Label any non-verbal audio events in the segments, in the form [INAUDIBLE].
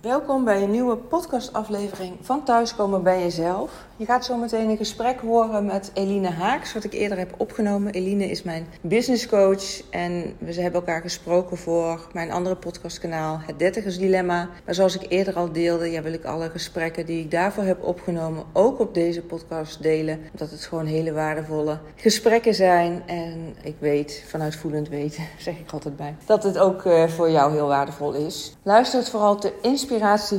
Welkom bij een nieuwe podcastaflevering van Thuiskomen bij Jezelf. Je gaat zo meteen een gesprek horen met Eline Haaks, wat ik eerder heb opgenomen. Eline is mijn business coach en we hebben elkaar gesproken voor mijn andere podcastkanaal, Het Dertigers Dilemma. Maar zoals ik eerder al deelde, ja, wil ik alle gesprekken die ik daarvoor heb opgenomen ook op deze podcast delen. Omdat het gewoon hele waardevolle gesprekken zijn. En ik weet, vanuit voelend weten, [LAUGHS] zeg ik altijd bij, dat het ook uh, voor jou heel waardevol is. Luister het vooral te inspiratie,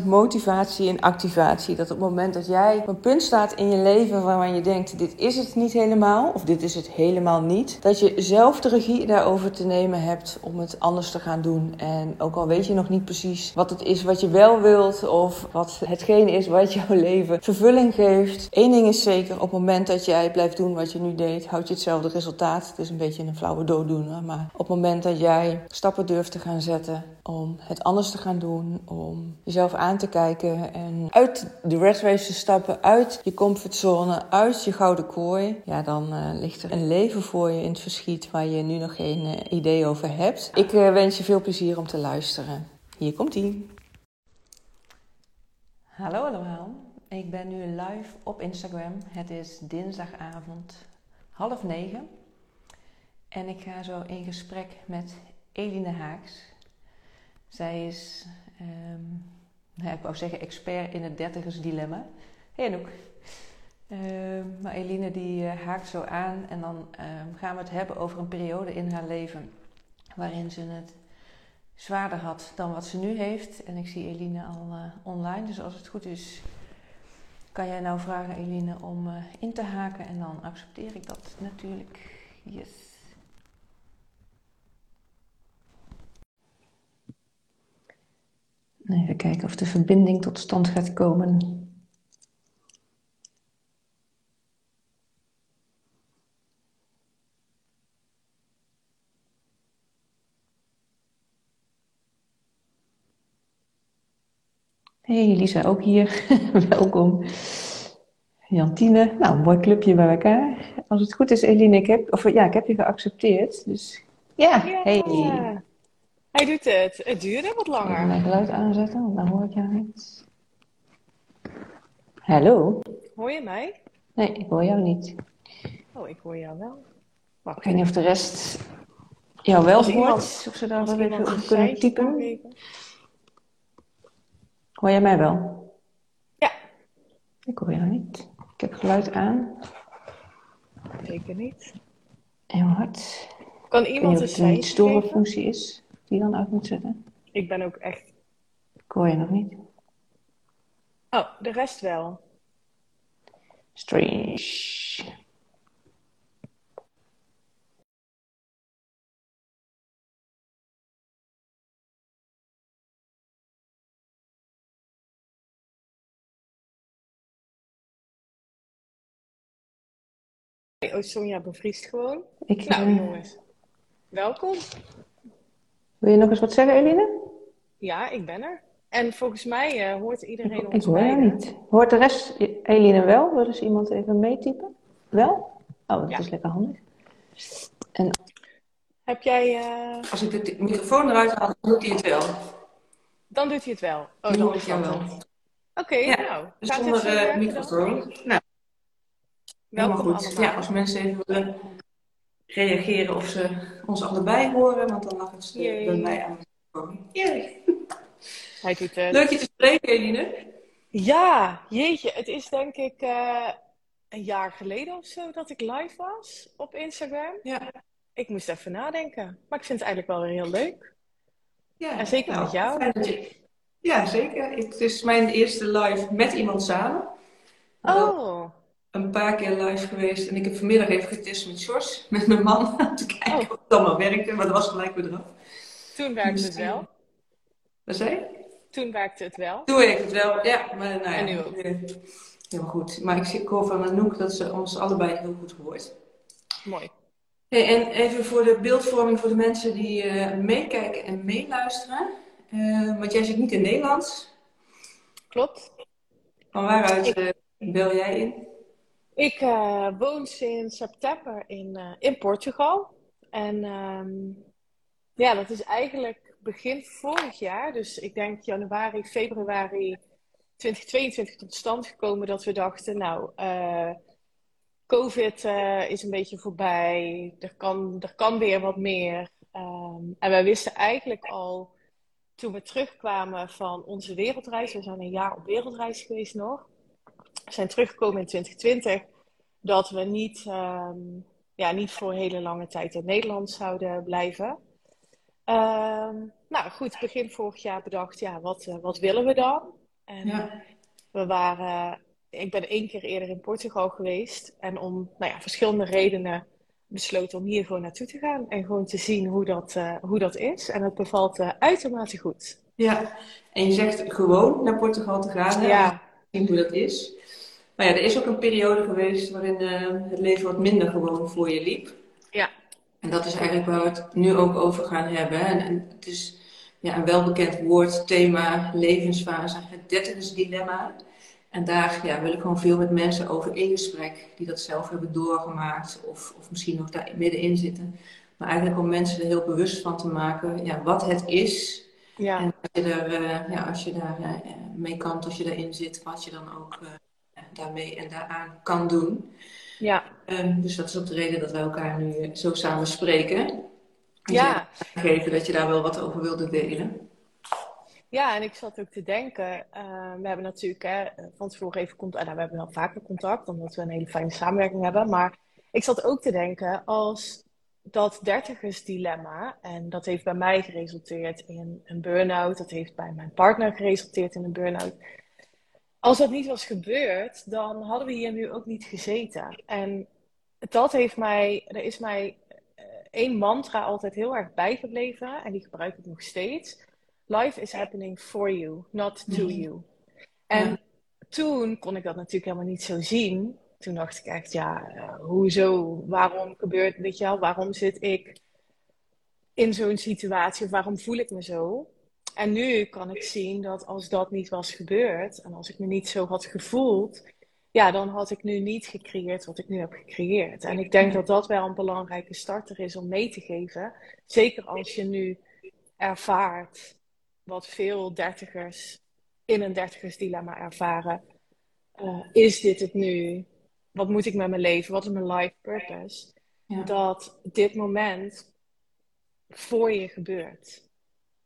motivatie en activatie. Dat op het moment dat jij op een punt staat in je leven waarvan je denkt: dit is het niet helemaal, of dit is het helemaal niet, dat je zelf de regie daarover te nemen hebt om het anders te gaan doen. En ook al weet je nog niet precies wat het is wat je wel wilt, of wat hetgeen is wat jouw [LAUGHS] leven vervulling geeft. Eén ding is zeker: op het moment dat jij blijft doen wat je nu deed, houd je hetzelfde resultaat. Het is een beetje een flauwe dooddoener, maar op het moment dat jij stappen durft te gaan zetten om het anders te gaan doen, om jezelf aan te kijken en uit de red race te stappen, uit je comfortzone, uit je gouden kooi, ja, dan uh, ligt er een leven voor je in het verschiet waar je nu nog geen uh, idee over hebt. Ik uh, wens je veel plezier om te luisteren. Hier komt ie. Hallo allemaal, ik ben nu live op Instagram. Het is dinsdagavond half negen en ik ga zo in gesprek met Eline Haaks. Zij is, um, nou, ik wou zeggen, expert in het dertigers dilemma. Hey Anouk. Uh, maar Eline die uh, haakt zo aan en dan uh, gaan we het hebben over een periode in haar leven waarin ze het zwaarder had dan wat ze nu heeft. En ik zie Eline al eh, online, dus als het goed is, kan jij nou vragen Eline om in te haken en dan accepteer ik dat natuurlijk. Yes. Even kijken of de verbinding tot stand gaat komen. Hey Lisa, ook hier. [LAUGHS] Welkom. Jantine, nou, een mooi clubje bij elkaar. Als het goed is, Eline, ik heb, of, ja, ik heb je geaccepteerd. Dus ja, ja. hey. Hij doet het. Het duurde wat langer. Ik mijn geluid aanzetten, want dan hoor ik jou niet. Hallo? Hoor je mij? Nee, ik hoor jou niet. Oh, ik hoor jou wel. Wacht. Ik weet niet of de rest jou wel hoort. Iemand, of ze daar wel even op kunnen typen. Hoor jij mij wel? Ja. Ik hoor jou niet. Ik heb geluid aan. Zeker niet. Heel hard. Kan iemand een een storen functie is die dan uit moet zetten? Ik ben ook echt. Ik hoor je nog niet. Oh, de rest wel. Strange. Oh, Sonja bevriest gewoon. Ik, nou, uh... jongens. Welkom. Wil je nog eens wat zeggen, Eline? Ja, ik ben er. En volgens mij uh, hoort iedereen ons Ik hoor jou niet. Hoort de rest Eline wel? Wil dus iemand even meetypen? Wel? Oh, dat ja. is lekker handig. En... Heb jij... Uh... Als ik de microfoon eruit haal, dan doet hij het wel. Dan doet hij het wel. Oh, dan hoor ik jou wel. Oké, okay, ja, nou. Dus zonder uh, microfoon. Nou. Helemaal goed. Allemaal. Ja, als mensen even willen reageren of ze ons allebei horen, want dan lag het uh, bij mij aan Jee. Hij doet het. Leuk je te spreken, Eline. Ja, jeetje. Het is denk ik uh, een jaar geleden of zo dat ik live was op Instagram. Ja. Ik moest even nadenken. Maar ik vind het eigenlijk wel weer heel leuk. Ja, en zeker nou, met jou. Je... Ja, zeker. Het is mijn eerste live met iemand samen. Oh een paar keer live geweest. En ik heb vanmiddag even getest met Sjors, met mijn man, [LAUGHS] om te kijken oh. of het allemaal werkte. Maar dat was gelijk weer eraf. Toen werkte dus, het wel. Wat zei je? Toen werkte het wel. Toen werkte het wel, ja. Maar nou ja, en nu ook. Heel goed. Maar ik hoor van Anouk dat ze ons allebei heel goed hoort. Mooi. Hey, en even voor de beeldvorming voor de mensen die uh, meekijken en meeluisteren. Uh, want jij zit niet in Nederland. Klopt. Van waaruit uh, bel jij in? Ik uh, woon sinds september in, uh, in Portugal. En um, ja, dat is eigenlijk begin vorig jaar, dus ik denk januari, februari 2022 tot stand gekomen dat we dachten, nou, uh, COVID is een beetje voorbij, er kan, er kan weer wat meer. Um, en wij wisten eigenlijk al toen we terugkwamen van onze wereldreis, we zijn een jaar op wereldreis geweest nog, we zijn teruggekomen in 2020, dat we niet, um, ja, niet voor hele lange tijd in Nederland zouden blijven. Um, nou goed, begin vorig jaar bedacht, ja, wat, uh, wat willen we dan? En ja. we waren, ik ben één keer eerder in Portugal geweest. En om nou ja, verschillende redenen besloten om hier gewoon naartoe te gaan. En gewoon te zien hoe dat, uh, hoe dat is. En het bevalt uh, uitermate goed. Ja, en je zegt gewoon naar Portugal te gaan. Ja. Zien hoe dat is. Maar ja, er is ook een periode geweest waarin het leven wat minder gewoon voor je liep. Ja. En dat is eigenlijk waar we het nu ook over gaan hebben. En, en het is ja, een welbekend woord, thema, levensfase, het dertigersdilemma. En daar ja, wil ik gewoon veel met mensen over in gesprek die dat zelf hebben doorgemaakt of, of misschien nog daar middenin zitten. Maar eigenlijk om mensen er heel bewust van te maken ja, wat het is. Ja. En als je, er, uh, ja, als je daar uh, mee kan, als je daarin zit, wat je dan ook daarmee en daaraan kan doen. Ja. Um, dus dat is ook de reden dat wij elkaar nu zo samen spreken. Ja. Geven dat je daar wel wat over wilde delen. Ja, en ik zat ook te denken, uh, we hebben natuurlijk hè, van tevoren even contact, nou, we hebben wel vaker contact, omdat we een hele fijne samenwerking hebben. Maar ik zat ook te denken, als dat dertigersdilemma, en dat heeft bij mij geresulteerd in een burn-out, dat heeft bij mijn partner geresulteerd in een burn-out. Als dat niet was gebeurd, dan hadden we hier nu ook niet gezeten. En dat heeft mij, er is mij één mantra altijd heel erg bijgebleven en die gebruik ik nog steeds. Life is happening for you, not to mhm. you. En toen kon ik dat natuurlijk helemaal niet zo zien. Toen dacht ik echt, ja, uh, hoezo? Waarom gebeurt, je wel, waarom zit ik in zo'n situatie of waarom voel ik me zo? En nu kan ik zien dat als dat niet was gebeurd en als ik me niet zo had gevoeld, ja, dan had ik nu niet gecreëerd wat ik nu heb gecreëerd. En ik denk dat dat wel een belangrijke starter is om mee te geven. Zeker als je nu ervaart wat veel dertigers in een dertigersdilemma ervaren. Uh, is dit het nu? Wat moet ik met mijn leven? Wat is mijn life purpose? Ja. Dat dit moment voor je gebeurt.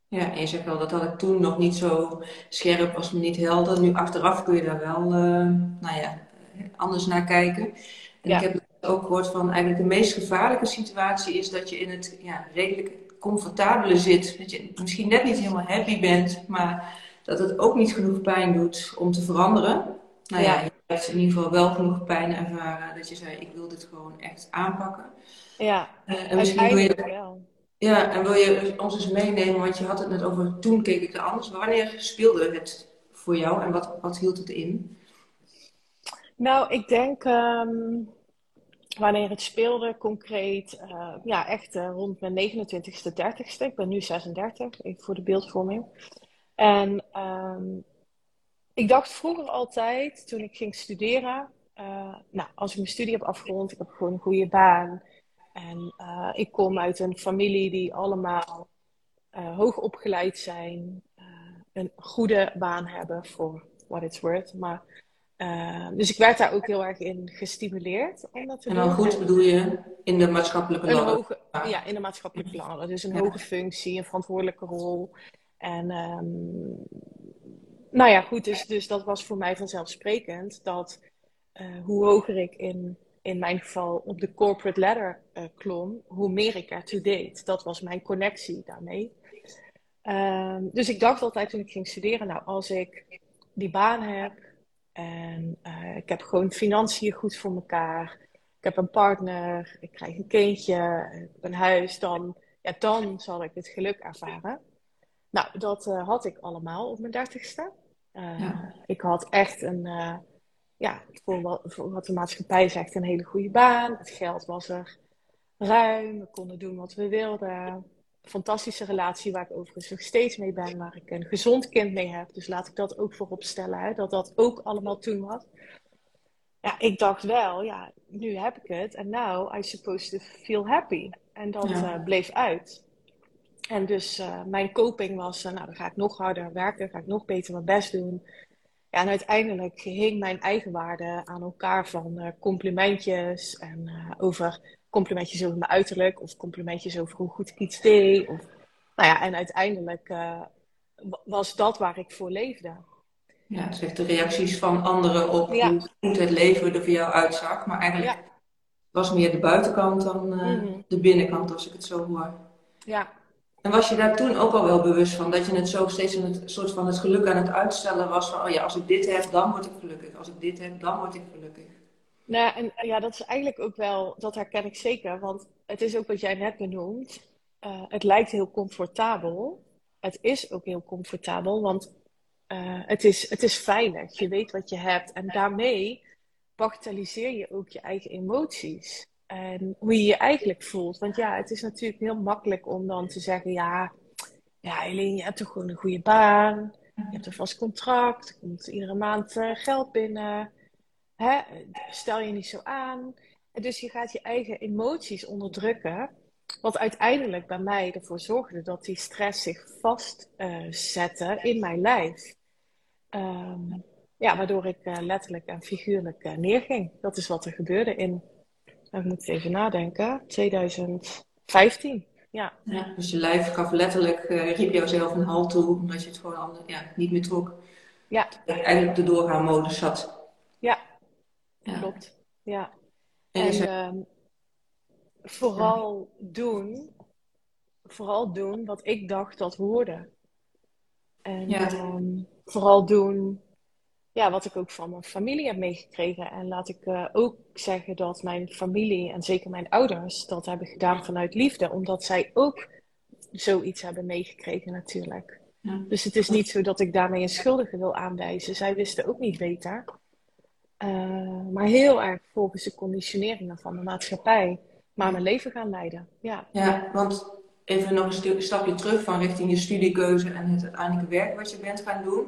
Ja, en je zegt wel, dat had ik toen nog niet zo scherp, was me niet helder. Nu achteraf kun je daar wel, uh, nou ja, anders naar kijken. En ik heb ook gehoord van eigenlijk de meest gevaarlijke situatie is dat je in het ja, redelijk comfortabele zit. Dat je misschien net niet helemaal happy bent, maar dat het ook niet genoeg pijn doet om te veranderen. Nou ja, je hebt in ieder geval wel genoeg pijn ervaren dat je zei, ik wil dit gewoon echt aanpakken. Ja, uh, en misschien wil je wel. Ja, en wil je ons eens meenemen, want je had het net over toen keek ik er anders. Wanneer speelde het voor jou en wat, wat hield het in? Nou, ik denk um, wanneer het speelde concreet, uh, ja, echt uh, rond mijn 29ste, 30ste. Ik ben nu 36, even voor de beeldvorming. En um, ik dacht vroeger altijd, toen ik ging studeren, uh, nou, als ik mijn studie heb afgerond, ik heb gewoon een goede baan. En uh, ik kom uit een familie die allemaal uh, hoog opgeleid zijn, uh, een goede baan hebben voor what it's worth. Maar, dus ik werd daar ook heel erg in gestimuleerd. Om dat te en dan goed bedoel je in de maatschappelijke ladder? Ja, in de maatschappelijke ladder. Dus een ja. hoge functie, een verantwoordelijke rol. En um, nou ja, goed, dus, dus dat was voor mij vanzelfsprekend dat hoe hoger ik in in mijn geval op de corporate ladder uh, klom, hoe meer ik ertoe deed. Dat was mijn connectie daarmee. Uh, dus ik dacht altijd toen ik ging studeren, nou als ik die baan heb en uh, ik heb gewoon financiën goed voor elkaar, ik heb een partner, ik krijg een kindje, ik heb een huis, dan, ja, dan zal ik het geluk ervaren. Nou, dat uh, had ik allemaal op mijn dertigste. Ja. Ik had echt een ja, voor wat, voor wat de maatschappij zegt, een hele goede baan. Het geld was er ruim. We konden doen wat we wilden. Fantastische relatie waar ik overigens nog steeds mee ben, waar ik een gezond kind mee heb. Dus laat ik dat ook voorop stellen, hè, dat dat ook allemaal toen was. Ja, ik dacht wel, ja, nu heb ik het. En now I supposed to feel happy. En dat ja. uh, bleef uit. En dus uh, mijn coping was, uh, nou dan ga ik nog harder werken, ga ik nog beter mijn best doen. Ja, en uiteindelijk hing mijn eigen waarde aan elkaar van uh, complimentjes en over complimentjes over mijn uiterlijk of complimentjes over hoe goed ik iets deed. Of, nou ja, en uiteindelijk was dat waar ik voor leefde. Ja, dus de reacties van anderen op hoe goed het leven er voor jou uitzag. Maar eigenlijk was meer de buitenkant dan mm de binnenkant, als ik het zo hoor. Ja, en was je daar toen ook al wel bewust van? Dat je het zo steeds een soort van het geluk aan het uitstellen was van, oh ja, als ik dit heb, dan word ik gelukkig. Als ik dit heb, dan word ik gelukkig. Nou, en ja, dat is eigenlijk ook wel, dat herken ik zeker. Want het is ook wat jij net benoemt. Uh, het lijkt heel comfortabel. Het is ook heel comfortabel, want uh, het, is, het is veilig. Je weet wat je hebt. En daarmee bagatelliseer je ook je eigen emoties. En hoe je je eigenlijk voelt. Want ja, het is natuurlijk heel makkelijk om dan te zeggen: ja, ja je hebt toch gewoon een goede baan. Je hebt een vast contract. Er komt iedere maand uh, geld binnen. Hè? Stel je niet zo aan. En dus je gaat je eigen emoties onderdrukken. Wat uiteindelijk bij mij ervoor zorgde dat die stress zich vastzette uh, in mijn lijf. Um, ja, waardoor ik uh, letterlijk en figuurlijk neerging. Dat is wat er gebeurde in ik moet even nadenken, 2015. Ja. ja. dus je lijf gaf letterlijk, uh, riep jouzelf een halt toe, omdat je het gewoon ja, niet meer trok. Ja. Eigenlijk de doorgaanmodus zat. Ja, ja. klopt. Ja. En, en uh, vooral doen, vooral doen wat ik dacht dat hoorde. En ja. um, vooral doen ja, wat ik ook van mijn familie heb meegekregen. En laat ik uh, ook zeggen dat mijn familie en zeker mijn ouders dat hebben gedaan vanuit liefde, omdat zij ook zoiets hebben meegekregen natuurlijk. Ja. Dus het is niet zo dat ik daarmee een schuldige wil aanwijzen. Zij wisten ook niet beter. Uh, maar heel erg volgens de conditioneringen van de maatschappij maar mijn leven gaan leiden. Ja, ja want even nog een stapje terug van richting je studiekeuze en het uiteindelijke werk wat je bent gaan doen.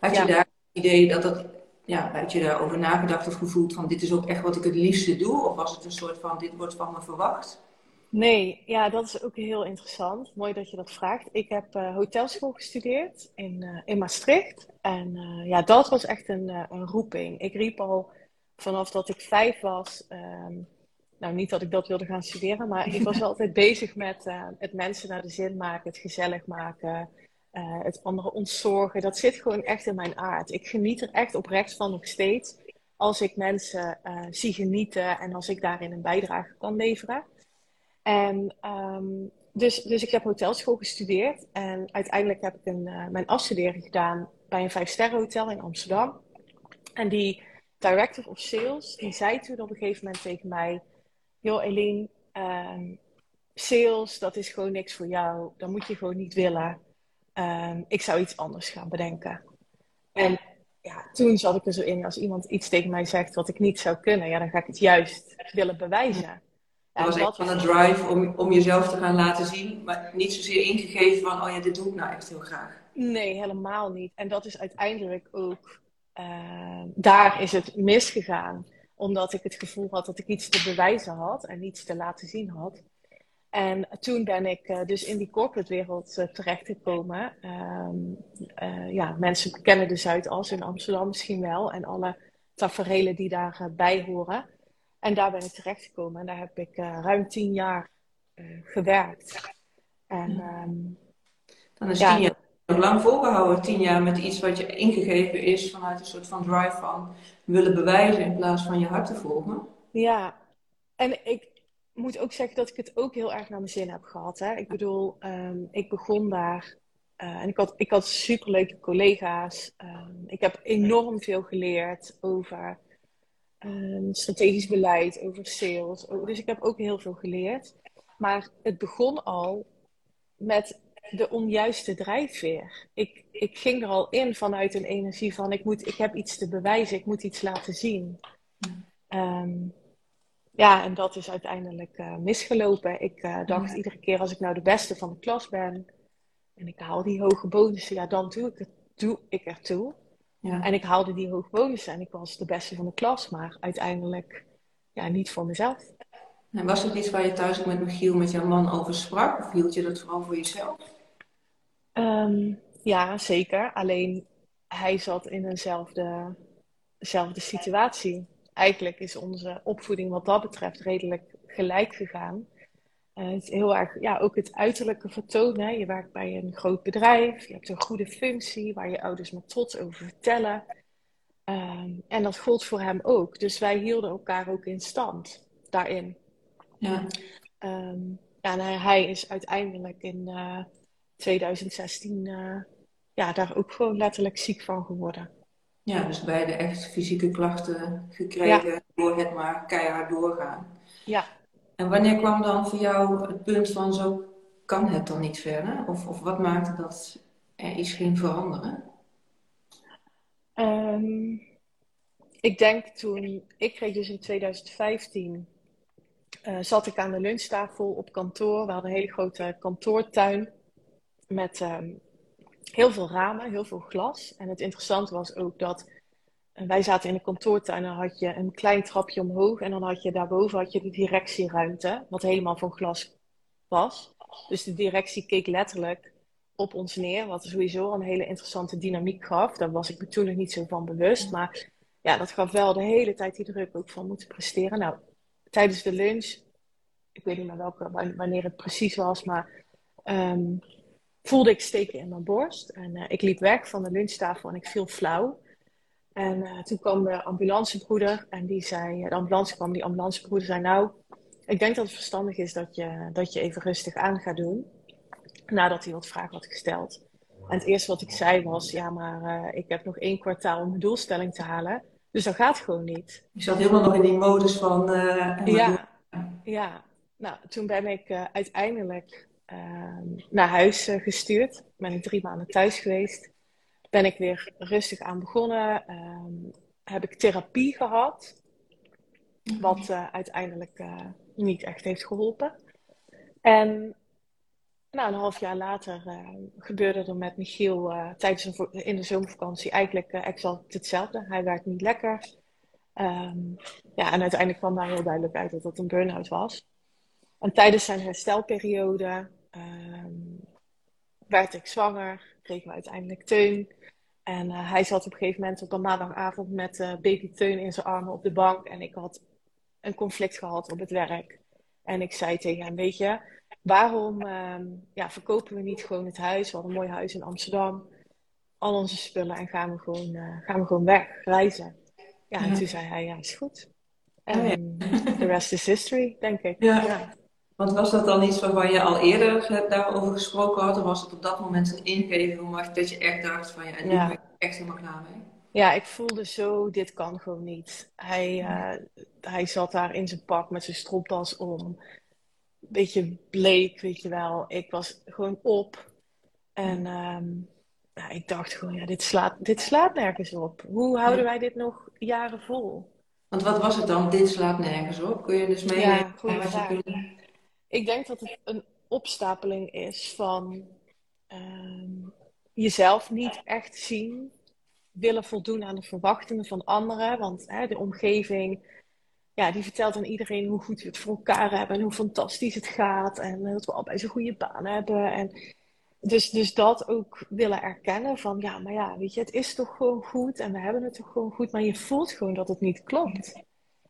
Had je daar idee dat dat, ja, had je daarover nagedacht of gevoeld van dit is ook echt wat ik het liefste doe? Of was het een soort van dit wordt van me verwacht? Nee, ja, dat is ook heel interessant. Mooi dat je dat vraagt. Ik heb uh, hotelschool gestudeerd in, uh, in Maastricht. En uh, ja, dat was echt een, een roeping. Ik riep al vanaf dat ik vijf was. Um, nou, niet dat ik dat wilde gaan studeren, maar ik was [LAUGHS] altijd bezig met het mensen naar de zin maken, het gezellig maken, uh, het andere ontzorgen, dat zit gewoon echt in mijn aard. Ik geniet er echt oprecht van nog steeds. Als ik mensen uh, zie genieten en als ik daarin een bijdrage kan leveren. En um, dus, dus ik heb hotelschool gestudeerd. En uiteindelijk heb ik een, uh, mijn afstuderen gedaan bij een vijfsterren hotel in Amsterdam. En die director of sales, die zei toen op een gegeven moment tegen mij... Joh, Eline, um, sales, dat is gewoon niks voor jou. Dat moet je gewoon niet willen. Um, ik zou iets anders gaan bedenken. En ja, toen zat ik er zo in, als iemand iets tegen mij zegt wat ik niet zou kunnen, ja, dan ga ik het juist willen bewijzen. Dat was echt van een drive om, om jezelf te gaan laten zien, maar niet zozeer ingegeven van, oh ja, dit doe ik nou echt heel graag. Nee, helemaal niet. En dat is uiteindelijk ook, uh, daar is het misgegaan, omdat ik het gevoel had dat ik iets te bewijzen had en iets te laten zien had. En toen ben ik uh, dus in die corporate wereld uh, terechtgekomen. Um, uh, ja, mensen kennen de Zuidas in Amsterdam misschien wel. En alle taferelen die daarbij horen. En daar ben ik terechtgekomen. En daar heb ik ruim tien jaar gewerkt. En, um, Dan is ja, tien jaar nog lang volgehouden. Tien jaar met iets wat je ingegeven is vanuit een soort van drive van willen bewijzen in plaats van je hart te volgen. Ja, en ik, moet ook zeggen dat ik het ook heel erg naar mijn zin heb gehad. Hè? Ik bedoel, um, ik begon daar uh, en ik had, ik had superleuke collega's. Um, ik heb enorm veel geleerd over um, strategisch beleid, over sales. Dus ik heb ook heel veel geleerd. Maar het begon al met de onjuiste drijfveer. Ik, ik ging er al in vanuit een energie van ik, moet, ik heb iets te bewijzen, ik moet iets laten zien. Um, ja, en dat is uiteindelijk uh, misgelopen. Ik uh, dacht iedere keer als ik nou de beste van de klas ben en ik haal die hoge bonussen, ja, dan doe ik, het, doe ik ertoe. Ja. En ik haalde die hoge bonussen en ik was de beste van de klas, maar uiteindelijk ja, niet voor mezelf. En was het iets waar je thuis ook met Michiel, met jouw man, over sprak? Of hield je dat vooral voor jezelf? Ehm, ja, zeker. Alleen hij zat in eenzelfde dezelfde situatie. Eigenlijk is onze opvoeding wat dat betreft redelijk gelijk gegaan. Uh, het is heel erg, ja, ook het uiterlijke vertonen. Je werkt bij een groot bedrijf, je hebt een goede functie waar je ouders met trots over vertellen. Ehm, en dat gold voor hem ook. Dus wij hielden elkaar ook in stand daarin. Ja. Um, ja en hij is uiteindelijk in uh, 2016 uh, ja, daar ook gewoon letterlijk ziek van geworden. Ja, dus beide echt fysieke klachten gekregen door het maar keihard doorgaan. Ja. En wanneer kwam dan voor jou het punt van zo kan het dan niet verder? Of, of wat maakte dat er iets ging veranderen? Um, ik denk toen, ik kreeg dus in 2015, uh, eh, zat ik aan de lunchtafel op kantoor. We hadden een hele grote kantoortuin met um, heel veel ramen, heel veel glas. En het interessante was ook dat uh, wij zaten in de kantoortuin en dan had je een klein trapje omhoog. En dan had je daarboven had je de directieruimte, wat helemaal van glas was. Dus de directie keek letterlijk op ons neer, wat sowieso een hele interessante dynamiek gaf. Daar was ik me toen nog niet zo van bewust. Maar ja, dat gaf wel de hele tijd die druk ook van moeten presteren. Nou, tijdens de lunch, ik weet niet meer welke, wanneer het precies was, maar um, voelde ik steken in mijn borst. En uh, ik liep weg van de lunchtafel en ik viel flauw. En uh, toen kwam de ambulancebroeder en die zei, de ambulance kwam, die ambulancebroeder zei, nou, ik denk dat het verstandig is dat je, dat je even rustig aan gaat doen. Nadat hij wat vragen had gesteld. En het eerste wat ik zei was, ja, maar uh, ik heb nog één kwartaal om mijn doelstelling te halen. Dus dat gaat gewoon niet. Je zat helemaal nog in die modus van... ja, ja, nou, toen ben ik uiteindelijk naar huis uh, gestuurd. Ben ik drie maanden thuis geweest. Ben ik weer rustig aan begonnen. Ehm, heb ik therapie gehad. Wat uh, uiteindelijk uh, niet echt heeft geholpen. En nou, een half jaar later gebeurde er met Michiel tijdens een, in de zomervakantie eigenlijk exact hetzelfde. Hij werd niet lekker. Um, ja, en uiteindelijk kwam daar heel duidelijk uit dat het een burn-out was. En tijdens zijn herstelperiode um, werd ik zwanger, kregen we uiteindelijk Teun. En uh, hij zat op een gegeven moment op een maandagavond met uh, baby Teun in zijn armen op de bank. En ik had een conflict gehad op het werk. En ik zei tegen hem, weet je, waarom um, ja, verkopen we niet gewoon het huis? We hadden een mooi huis in Amsterdam. Al onze spullen en gaan we gewoon, uh, gaan we gewoon weg, reizen. Ja, en toen zei hij, ja, is goed. En oh, ja. the rest is history, denk ik. Ja. ja. Want was dat dan iets waarvan je al eerder daarover gesproken had? Of was het op dat moment een ingeving dat je echt dacht van ja, nu ja. ben ik echt helemaal klaar mee? Ja, ik voelde zo, dit kan gewoon niet. Hij, uh, hij zat daar in zijn pak met zijn stropdas om. Beetje bleek, weet je wel. Ik was gewoon op. En um, ja, ik dacht gewoon, ja, dit slaat, dit slaat nergens op. Hoe houden wij dit nog jaren vol? Want wat was het dan? Dit slaat nergens op. Kun je dus mee ja, je ik denk dat het een opstapeling is van um, jezelf niet echt zien, willen voldoen aan de verwachtingen van anderen. Want hè, de omgeving, ja, die vertelt aan iedereen hoe goed we het voor elkaar hebben en hoe fantastisch het gaat. En dat we allebei zo'n goede baan hebben. En dus, dus dat ook willen erkennen van ja, maar ja, weet je, het is toch gewoon goed en we hebben het toch gewoon goed, maar je voelt gewoon dat het niet klopt.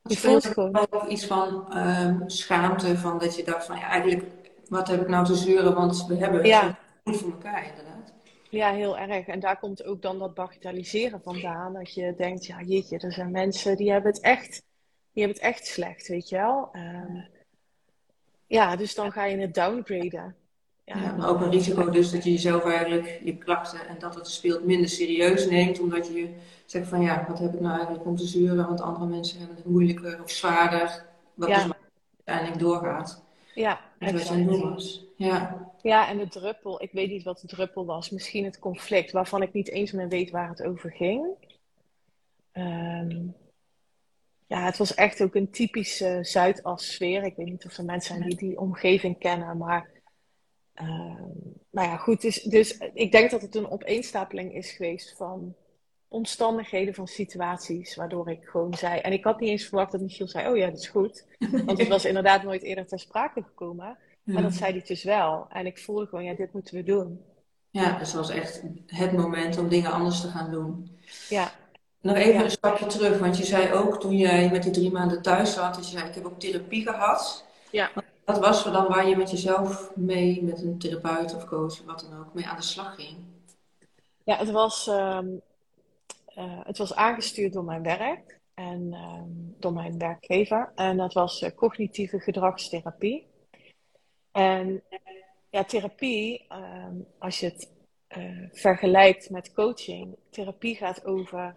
Je voelt gewoon ook iets van um, schaamte, van dat je dacht van ja, eigenlijk, wat heb ik nou te zeuren, want we hebben het ja. goed voor elkaar inderdaad. Ja, heel erg. En daar komt ook dan dat bagatelliseren vandaan. Dat je denkt, ja jeetje, er zijn mensen die hebben het echt, die hebben het echt slecht, weet je wel. Um, ja, dus dan ga je het downgraden. Ja, maar ook een risico dus dat je jezelf eigenlijk, je klachten en dat het speelt minder serieus neemt. Omdat je zegt van ja, wat heb ik nou eigenlijk om te zuren? Want andere mensen hebben het moeilijker of zwaarder. Wat ja. dus uiteindelijk doorgaat. Ja. Ja. ja, en de druppel. Ik weet niet wat de druppel was. Misschien het conflict waarvan ik niet eens meer weet waar het over ging. Um, ja, het was echt ook een typische Zuidas-sfeer. Ik weet niet of er mensen zijn die die omgeving kennen, maar uh, nou ja, goed. Dus, dus ik denk dat het een opeenstapeling is geweest van omstandigheden, van situaties, waardoor ik gewoon zei. En ik had niet eens verwacht dat Michiel zei: Oh ja, dat is goed. Want het was [LAUGHS] inderdaad nooit eerder ter sprake gekomen. Maar dat zei hij dus wel. En ik voelde gewoon: Ja, dit moeten we doen. Ja, dus dat was echt het moment om dingen anders te gaan doen. Ja. Nog even een stapje terug, want je zei ook toen jij met die drie maanden thuis zat, dat je zei: Ik heb ook therapie gehad. Ja. Wat was dan waar je met jezelf mee, met een therapeut of coach, wat dan ook, mee aan de slag ging? Ja, het was, ehm, eh, het was aangestuurd door mijn werk en ehm, door mijn werkgever. En dat was uh, cognitieve gedragstherapie. En ja, therapie, ehm, als je het uh, vergelijkt met coaching, therapie gaat over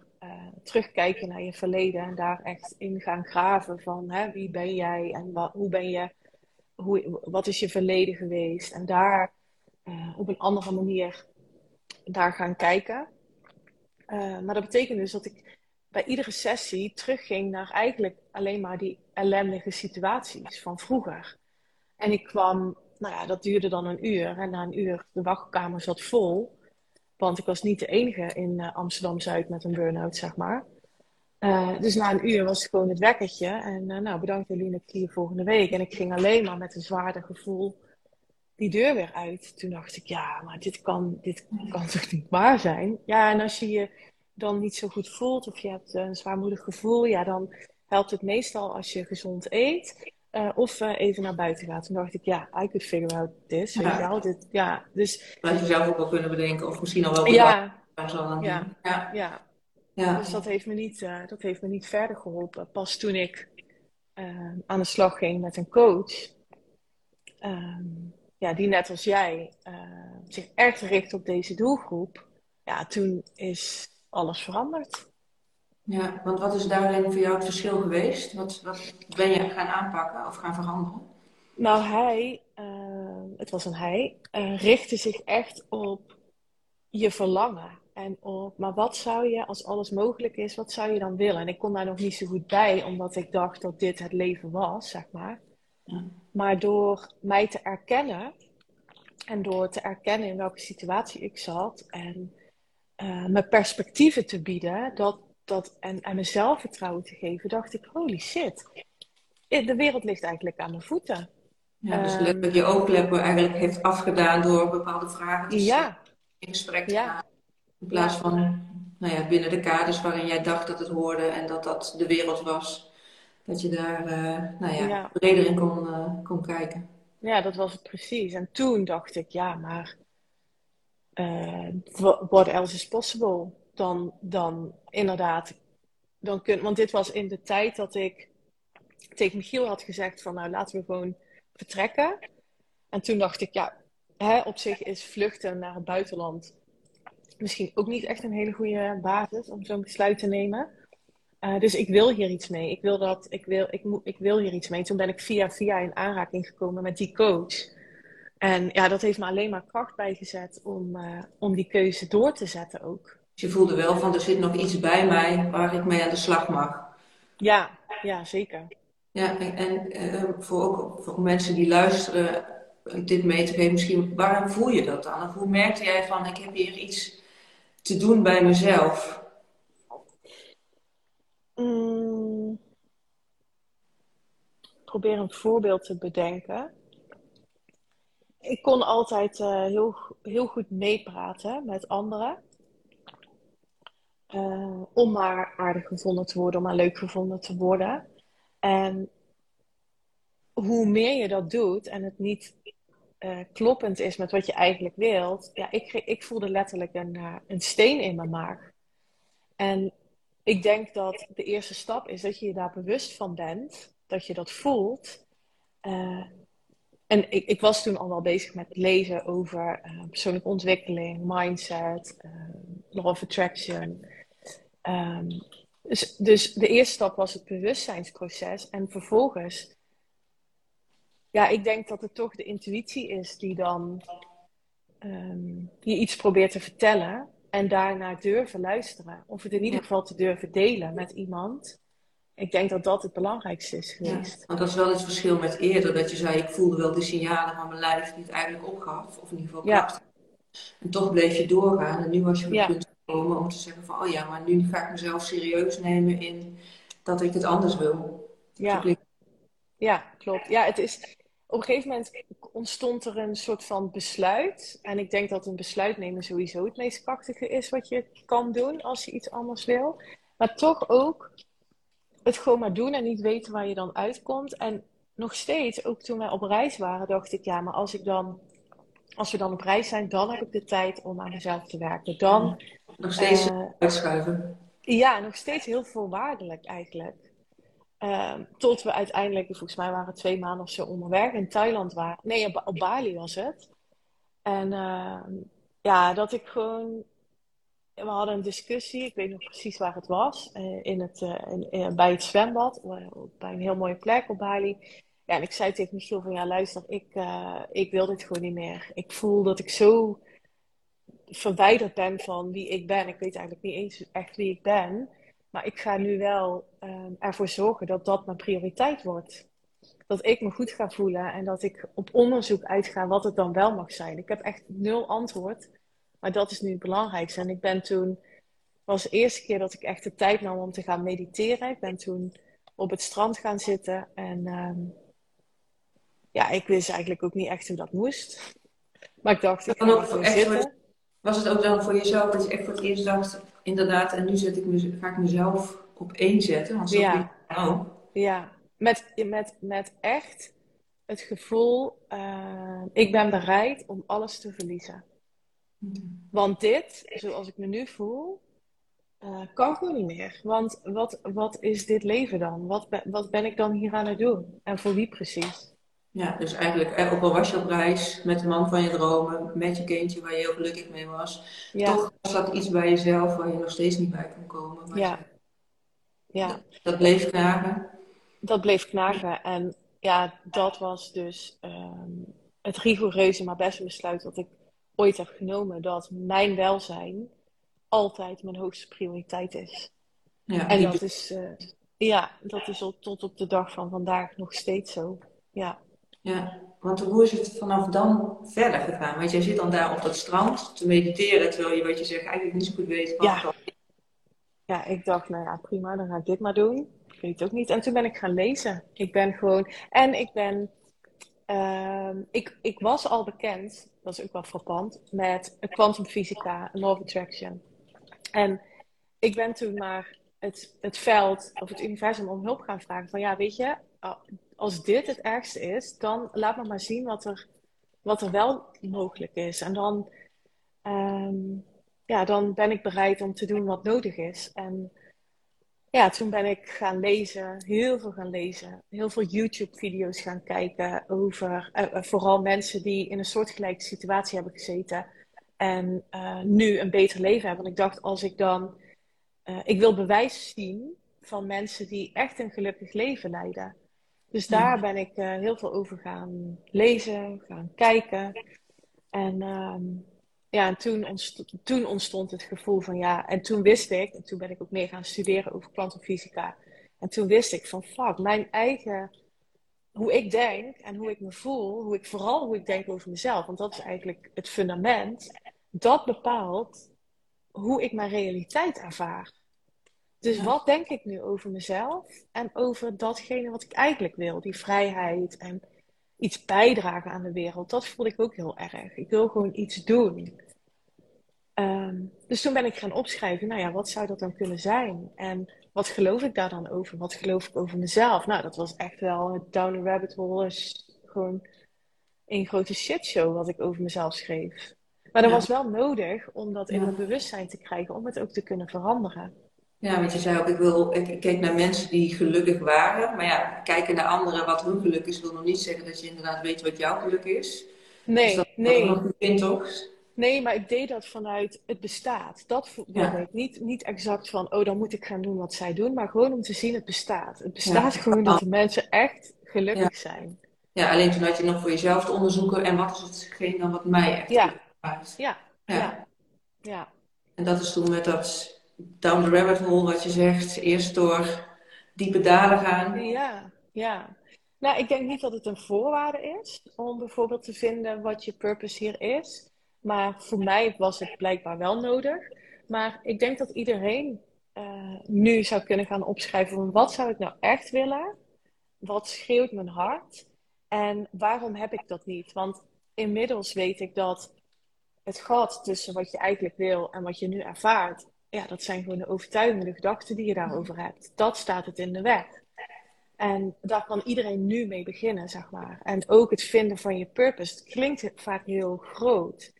terugkijken naar je verleden en daar echt in gaan graven van hè, wie ben jij en wat, hoe ben je hoe, wat is je verleden geweest? En daar uh, op een andere manier daar gaan kijken. Uh, maar dat betekent dus dat ik bij iedere sessie terugging naar eigenlijk alleen maar die ellendige situaties van vroeger. En ik kwam, nou ja, dat duurde dan een uur. En na een uur, de wachtkamer zat vol. Want ik was niet de enige in uh, Amsterdam-Zuid met een burn-out, zeg maar. Uh, dus na een uur was het gewoon het wekkertje. En uh, nou, bedankt Eline, ik zie je volgende week. En ik ging alleen maar met een zwaarder gevoel die deur weer uit. Toen dacht ik, ja, maar dit kan, dit kan toch niet waar zijn? Ja, en als je je dan niet zo goed voelt of je hebt een zwaarmoedig gevoel, ja, dan helpt het meestal als je gezond eet. Uh, of even naar buiten gaat. Toen dacht ik, ja, I could figure out this. Ja. Weet je wel? Dit, ja, dus... Dat je zelf ook wel kunnen bedenken, of misschien al wel ja. ja. ja, ja. Ja. Dus dat heeft, me niet, uh, dat heeft me niet verder geholpen. Pas toen ik uh, aan de slag ging met een coach, um, ja, die net als jij uh, zich echt richt op deze doelgroep, ja, toen is alles veranderd. Ja, want wat is daarin voor jou het verschil geweest? Wat, wat ben je gaan aanpakken of gaan veranderen? Nou, hij, het was een hij, richtte zich echt op je verlangen. En op, maar wat zou je, als alles mogelijk is, wat zou je dan willen? En ik kon daar nog niet zo goed bij, omdat ik dacht dat dit het leven was, zeg maar. Ja. Maar door mij te erkennen, en door te erkennen in welke situatie ik zat, en uh, me perspectieven te bieden, dat, dat, en, en mezelf vertrouwen te geven, dacht ik, holy shit, de wereld ligt eigenlijk aan mijn voeten. Ja, dus letterlijk je oogkleppen eigenlijk heeft afgedaan door bepaalde vragen te ja. in gesprek te gaan. In plaats van nou ja, binnen de kaders waarin jij dacht dat het hoorde en dat dat de wereld was. Dat je daar uh, nou ja, ja, breder in kon, uh, kon kijken. Ja, dat was het precies. En toen dacht ik, ja, maar uh, what else is possible? Dan, dan inderdaad, dan kun, want dit was in de tijd dat ik tegen Michiel had gezegd van, nou laten we gewoon vertrekken. En toen dacht ik, ja, hè, op zich is vluchten naar het buitenland misschien ook niet echt een hele goede basis om zo'n besluit te nemen. Uh, dus ik wil hier iets mee. Ik wil, dat, ik, wil, ik, moet, ik wil hier iets mee. Toen ben ik via via in aanraking gekomen met die coach. En ja, dat heeft me alleen maar kracht bijgezet om, uh, om die keuze door te zetten ook. Dus je voelde wel van er zit nog iets bij mij waar ik mee aan de slag mag. Ja, ja zeker. Ja, en, en uh, voor, ook, voor mensen die luisteren, dit mee te geven, misschien, waarom voel je dat dan? Of hoe merkte jij van ik heb hier iets te doen bij mezelf? Mm. Probeer een voorbeeld te bedenken. Ik kon altijd uh, heel, heel goed meepraten met anderen. Uh, om maar aardig gevonden te worden, om maar leuk gevonden te worden. En hoe meer je dat doet en het niet uh, kloppend is met wat je eigenlijk wilt. Ja, ik, ik voelde letterlijk een, uh, een steen in mijn maag. En ik denk dat de eerste stap is dat je je daar bewust van bent, dat je dat voelt. Uh, en ik, ik, was toen al wel bezig met lezen over persoonlijke ontwikkeling, mindset, law of attraction. Um, dus, dus de eerste stap was het bewustzijnsproces. En vervolgens ja, ik denk dat het toch de intuïtie is die dan um, je iets probeert te vertellen. En daarna durven luisteren. Of het in ieder geval te durven delen met iemand. Ik denk dat dat het belangrijkste is geweest. Ja, want dat is wel het verschil met eerder. Dat je zei, ik voelde wel de signalen van mijn lijf die het eigenlijk opgaf. Of in ieder geval kracht. Ja. En toch bleef je doorgaan. En nu was je op het punt komen om te zeggen van, oh ja, maar nu ga ik mezelf serieus nemen in dat ik het anders wil. Ja, ja klopt. Ja, het is, op een gegeven moment ontstond er een soort van besluit. En ik denk dat een besluit nemen sowieso het meest krachtige is wat je kan doen als je iets anders wil. Maar toch ook het gewoon maar doen en niet weten waar je dan uitkomt. En nog steeds, ook toen wij op reis waren, dacht ik, ja, maar als ik dan, als we dan op reis zijn, dan heb ik de tijd om aan mezelf te werken. Dan. Nog steeds uh, uitschuiven. Ja, nog steeds heel voorwaardelijk eigenlijk. Ehm, tot we uiteindelijk, volgens mij waren twee maanden of zo onderweg in Thailand waren. Nee, op, Bali was het. En ehm, ja, dat ik gewoon. We hadden een discussie, ik weet nog precies waar het was. Uh, in het, uh, bij het zwembad, bij een heel mooie plek op Bali. Ja, en ik zei tegen Michiel van ja, luister, ik, ik wil dit gewoon niet meer. Ik voel dat ik zo verwijderd ben van wie ik ben. Ik weet eigenlijk niet eens echt wie ik ben. Maar ik ga nu wel um, ervoor zorgen dat dat mijn prioriteit wordt. Dat ik me goed ga voelen en dat ik op onderzoek uitga wat het dan wel mag zijn. Ik heb echt nul antwoord, maar dat is nu het belangrijkste. En ik ben toen, was de eerste keer dat ik echt de tijd nam om te gaan mediteren. Ik ben toen op het strand gaan zitten en um, ja, ik wist eigenlijk ook niet echt hoe dat moest. Maar ik dacht, ik ga er zitten. Was het ook dan voor jezelf dat je echt voor het eerst dacht, inderdaad, en nu zet ik me, ga ik mezelf op één zetten? Want zo ja. ook. Ja, met, met, met echt het gevoel, uh, ik ben bereid om alles te verliezen. Hmm. Want dit, zoals ik me nu voel, uh, kan gewoon niet meer. Want wat, wat is dit leven dan? Wat, wat ben ik dan hier aan het doen? En voor wie precies? Ja, dus eigenlijk, eh, ook al was je op reis met de man van je dromen, met je kindje waar je heel gelukkig mee was, toch was dat iets bij jezelf waar je nog steeds niet bij kon komen. Ja. ja. Dat, bleef knagen. Dat bleef knagen. En ja, dat was dus um, het rigoureuze, maar beste besluit dat ik ooit heb genomen. Dat mijn welzijn altijd mijn hoogste prioriteit is. Ja, en dat is, uh, ja, dat is tot op de dag van vandaag nog steeds zo. Ja. Ja, want hoe is het vanaf dan verder gegaan? Want jij zit dan daar op dat strand te mediteren, terwijl je wat je zegt eigenlijk niet zo goed weet wat ja. Ja, ik dacht, nou ja, prima, dan ga ik dit maar doen. Ik weet het ook niet. En toen ben ik gaan lezen. Ik ben gewoon... En ik ben... Uh, ik, ik was al bekend, dat is ook wel frappant, met kwantumfysica, law of attraction. En ik ben toen maar het, het veld of het universum om hulp gaan vragen. Van ja, weet je, als dit het ergste is, dan laat me maar zien wat er, wat er wel mogelijk is. En dan, um, ja, dan ben ik bereid om te doen wat nodig is. En ja, toen ben ik gaan lezen, heel veel gaan lezen. Heel veel YouTube-video's gaan kijken over uh, vooral mensen die in een soortgelijke situatie hebben gezeten. En uh, nu een beter leven hebben. En ik dacht, als ik dan. Ik wil bewijs zien van mensen die echt een gelukkig leven leiden. Dus daar ben ik uh, heel veel over gaan lezen, gaan kijken. En uh, ja, en toen, ontstond, toen ontstond het gevoel van ja, en toen wist ik, en toen ben ik ook meer gaan studeren over kwantumfysica. En toen wist ik van fuck, mijn eigen, hoe ik denk en hoe ik me voel, hoe ik, vooral hoe ik denk over mezelf, want dat is eigenlijk het fundament, dat bepaalt hoe ik mijn realiteit ervaar. Dus wat denk ik nu over mezelf en over datgene wat ik eigenlijk wil? Die vrijheid en iets bijdragen aan de wereld. Dat voelde ik ook heel erg. Ik wil gewoon iets doen. Um, dus toen ben ik gaan opschrijven, nou ja, wat zou dat dan kunnen zijn? En wat geloof ik daar dan over? Wat geloof ik over mezelf? Nou, dat was echt wel het down the rabbit hole. Is gewoon een grote shitshow wat ik over mezelf schreef. Maar dat was wel nodig om dat in mijn bewustzijn te krijgen, om het ook te kunnen veranderen. Ja, want je zei ook, ik, wil, ik keek naar mensen die gelukkig waren. Maar ja, kijken naar anderen wat hun geluk is, wil nog niet zeggen dat je inderdaad weet wat jouw geluk is. Nee, dus dat nee. nog een toch? Nee, maar ik deed dat vanuit het bestaat. Dat wilde ik. Niet, niet exact van, oh, dan moet ik gaan doen wat zij doen. Maar gewoon om te zien, het bestaat. Het bestaat gewoon dat de mensen echt gelukkig zijn. Ja, alleen toen had je nog voor jezelf te onderzoeken. En wat is hetgeen dan wat mij echt ja. Ja. ja. ja. En dat is toen met dat down the rabbit hole, wat je zegt. Eerst door diepe dalen gaan. Ja, ja. Nou, ik denk niet dat het een voorwaarde is om bijvoorbeeld te vinden wat je purpose hier is. Maar voor mij was het blijkbaar wel nodig. Maar ik denk dat iedereen nu zou kunnen gaan opschrijven van wat zou ik nou echt willen? Wat schreeuwt mijn hart? En waarom heb ik dat niet? Want inmiddels weet ik dat het gat tussen wat je eigenlijk wil en wat je nu ervaart, ja, dat zijn gewoon de overtuigende gedachten die je daarover hebt. Dat staat het in de weg. En daar kan iedereen nu mee beginnen, zeg maar. En ook het vinden van je purpose. Het klinkt vaak heel groot.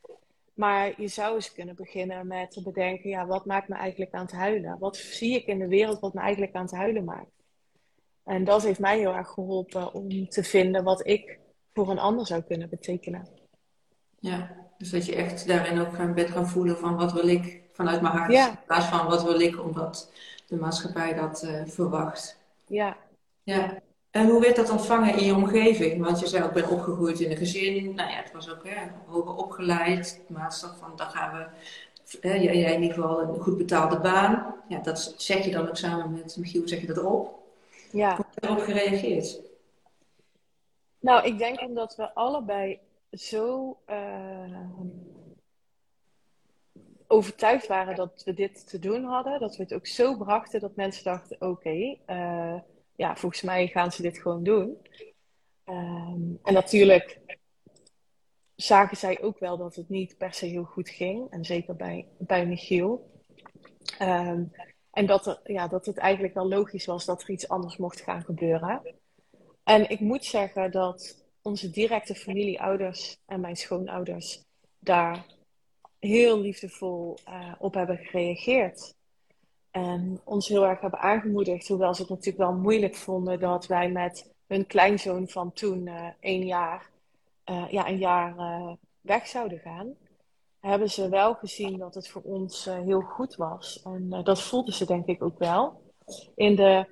Maar je zou eens kunnen beginnen met te bedenken: ja, wat maakt me eigenlijk aan het huilen? Wat zie ik in de wereld wat me eigenlijk aan het huilen maakt? En dat heeft mij heel erg geholpen om te vinden wat ik voor een ander zou kunnen betekenen. Ja, dus dat je echt daarin ook gaan bent gaan voelen van wat wil ik vanuit mijn hart. In plaats van wat wil ik omdat de maatschappij dat uh, verwacht. Ja. ja. En hoe werd dat ontvangen in je omgeving? Want je zei ook, ben opgegroeid in een gezin. Nou ja, het was ook hè, hoger opgeleid. Maatstaf van, dan gaan we... Hè, jij in ieder geval een goed betaalde baan. Ja, dat zeg je dan ook samen met Michiel, zeg je dat erop. Ja. Hoe heb je erop gereageerd? Nou, ik denk omdat we allebei zo uh, overtuigd waren dat we dit te doen hadden, dat we het ook zo brachten dat mensen dachten: oké, uh, ja, volgens mij gaan ze dit gewoon doen. Um, en natuurlijk zagen zij ook wel dat het niet per se heel goed ging, en zeker bij, bij Michiel. Um, en dat, ja, dat het eigenlijk wel logisch was dat er iets anders mocht gaan gebeuren. En ik moet zeggen dat onze directe familie, ouders en mijn schoonouders daar heel liefdevol uh, op hebben gereageerd. En ons heel erg hebben aangemoedigd, hoewel ze het natuurlijk wel moeilijk vonden dat wij met hun kleinzoon van toen uh, één jaar, uh, ja, een jaar weg zouden gaan. Hebben ze wel gezien dat het voor ons heel goed was. En dat voelden ze denk ik ook wel. In de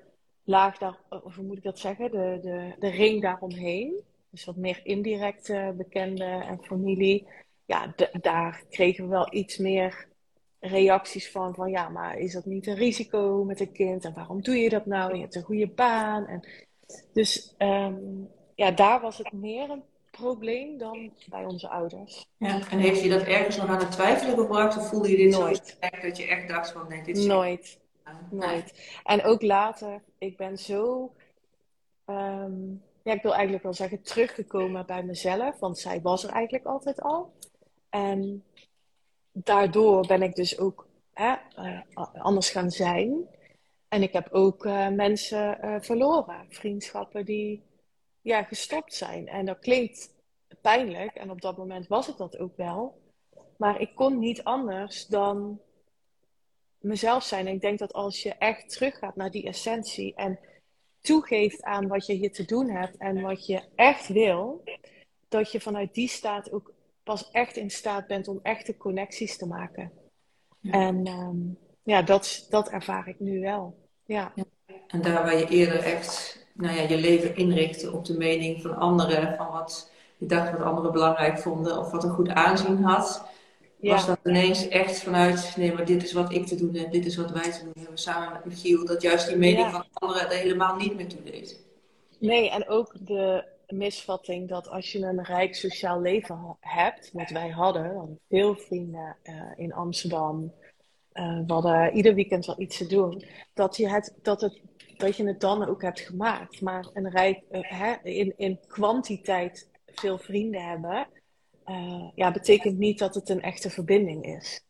laag daar, hoe moet ik dat zeggen, de, de, de ring daaromheen dus wat meer indirect bekenden en familie, ja, daar kregen we wel iets meer reacties van, van ja, maar is dat niet een risico met een kind? En waarom doe je dat nou? Je hebt een goede baan. En, dus um, ja, daar was het meer een probleem dan bij onze ouders. Ja, en heeft je dat ergens nog aan het twijfelen gebracht? Of voelde je dit Nooit. zo dat je echt dacht van nee, dit is... Nooit. Nooit. En ook later, ik ben zo... Um, ik wil eigenlijk wel zeggen, teruggekomen bij mezelf. Want zij was er eigenlijk altijd al. En daardoor ben ik dus ook hè, uh, anders gaan zijn. En ik heb ook uh, mensen uh, verloren. Vriendschappen die ja, gestopt zijn. En dat klinkt pijnlijk. En op dat moment was het dat ook wel. Maar ik kon niet anders dan mezelf zijn. En ik denk dat als je echt teruggaat naar die essentie en toegeeft aan wat je hier te doen hebt en wat je echt wil, dat je vanuit die staat ook pas echt in staat bent om echte connecties te maken. En um, ja, dat, dat ervaar ik nu wel. Ja. ja. En daar waar je eerder echt nou ja, je leven inrichtte op de mening van anderen, van wat je dacht wat anderen belangrijk vonden of wat een goed aanzien had, ja. was dat ineens echt vanuit, nee, maar dit is wat ik te doen heb, dit is wat wij te doen hebben samen met Michiel, dat juist die mening van anderen er helemaal niet meer toe deed. Nee, en ook de misvatting dat als je een rijk sociaal leven hebt, wat wij hadden, we hadden veel vrienden uh, in Amsterdam, uh, we hadden ieder weekend wel iets te doen, dat je het, dat het, dat je het dan ook hebt gemaakt. Maar een rijk, uh, hè, in, in kwantiteit veel vrienden hebben, uh, ja, betekent niet dat het een echte verbinding is.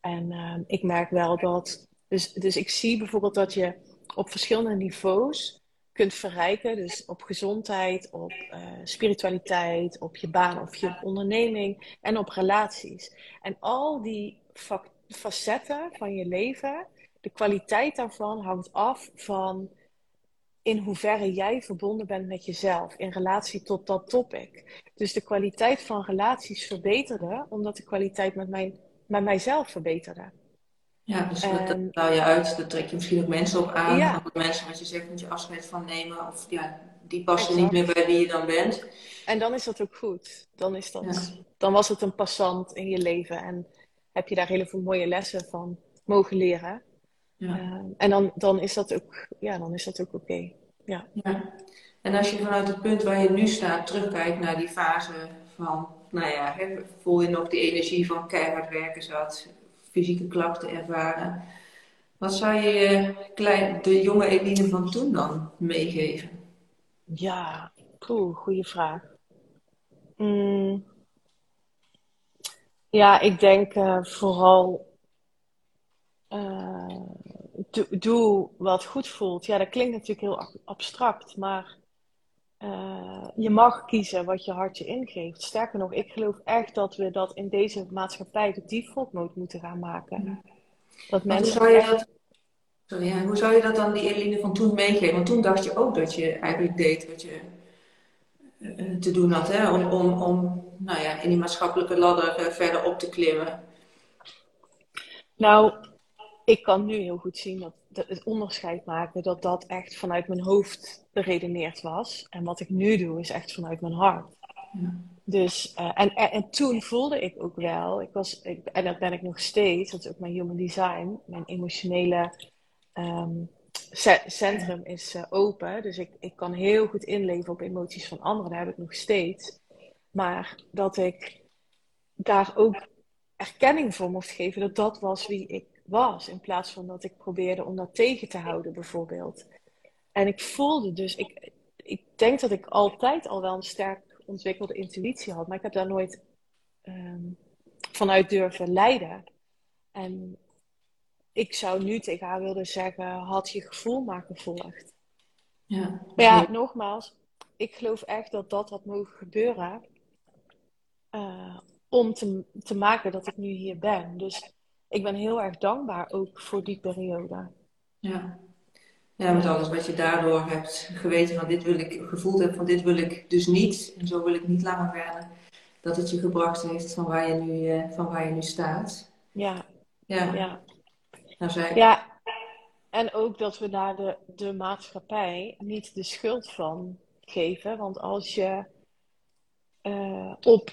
En uh, ik merk wel dat. Dus, dus ik zie bijvoorbeeld dat je op verschillende niveaus kunt verrijken. Dus op gezondheid, op uh, spiritualiteit, op je baan of je onderneming en op relaties. En al die facetten van je leven, de kwaliteit daarvan hangt af van in hoeverre jij verbonden bent met jezelf in relatie tot dat topic. Dus de kwaliteit van relaties verbeterde, omdat de kwaliteit met, mijn, met mijzelf verbeterde. Ja, dus en... dat haal je uit, daar trek je misschien ook mensen op aan. Ja. Mensen wat je zegt, moet je afscheid van nemen. Of ja, die passen exact. niet meer bij wie je dan bent. En dan is dat ook goed. Dan, is dat, ja. dan was het een passant in je leven. En heb je daar heel veel mooie lessen van mogen leren. Ja. Uh, en dan, dan is dat ook, ja, dan is dat ook oké. Okay. Ja. ja. En als je vanuit het punt waar je nu staat terugkijkt naar die fase van, nou ja, voel je nog die energie van keihard werken zat, fysieke klachten ervaren. Wat zou je klein, de jonge Eline van toen dan meegeven? Ja, cool, goede vraag. Mm. Ja, ik denk uh, vooral uh, doe, doe, wat goed voelt. Ja, dat klinkt natuurlijk heel abstract, maar uh, je mag kiezen wat je hart je ingeeft. Sterker nog, ik geloof echt dat we dat in deze maatschappij de default mode moeten gaan maken. Dat mensen hoe, zou je dat, sorry, hoe zou je dat dan die Eline van toen meegeven? Want toen dacht je ook dat je eigenlijk deed wat je uh, te doen had, hè? Om, om, om nou ja, in die maatschappelijke ladder uh, verder op te klimmen. Nou, ik kan nu heel goed zien dat het onderscheid maken dat dat echt vanuit mijn hoofd beredeneerd was. En wat ik nu doe is echt vanuit mijn hart. Ja. Dus, uh, en, en, en, toen voelde ik ook wel, ik was, ik, en dat ben ik nog steeds, dat is ook mijn human design, mijn emotionele um, centrum is uh, open. Dus ik, ik kan heel goed inleven op emoties van anderen, dat heb ik nog steeds. Maar dat ik daar ook erkenning voor mocht geven dat dat was wie ik was. In plaats van dat ik probeerde om dat tegen te houden, bijvoorbeeld. En ik voelde dus, ik, ik denk dat ik altijd al wel een sterk ontwikkelde intuïtie had, maar ik heb daar nooit um, vanuit durven leiden. En ik zou nu tegen haar willen zeggen: had je gevoel maar gevolgd. Ja. Maar ja, nogmaals, ik geloof echt dat dat had mogen gebeuren. Uh, om te, te maken dat ik nu hier ben. Dus ik ben heel erg dankbaar ook voor die periode. Ja. Ja, met alles wat je daardoor hebt geweten van dit wil ik, gevoeld hebt van dit wil ik dus niet. En zo wil ik niet langer verder. Dat het je gebracht heeft van waar je nu, uh, van waar je nu staat. Ja. Ja. Ja. Nou, zij... ja. En ook dat we naar de, de maatschappij niet de schuld van geven. Want als je uh, op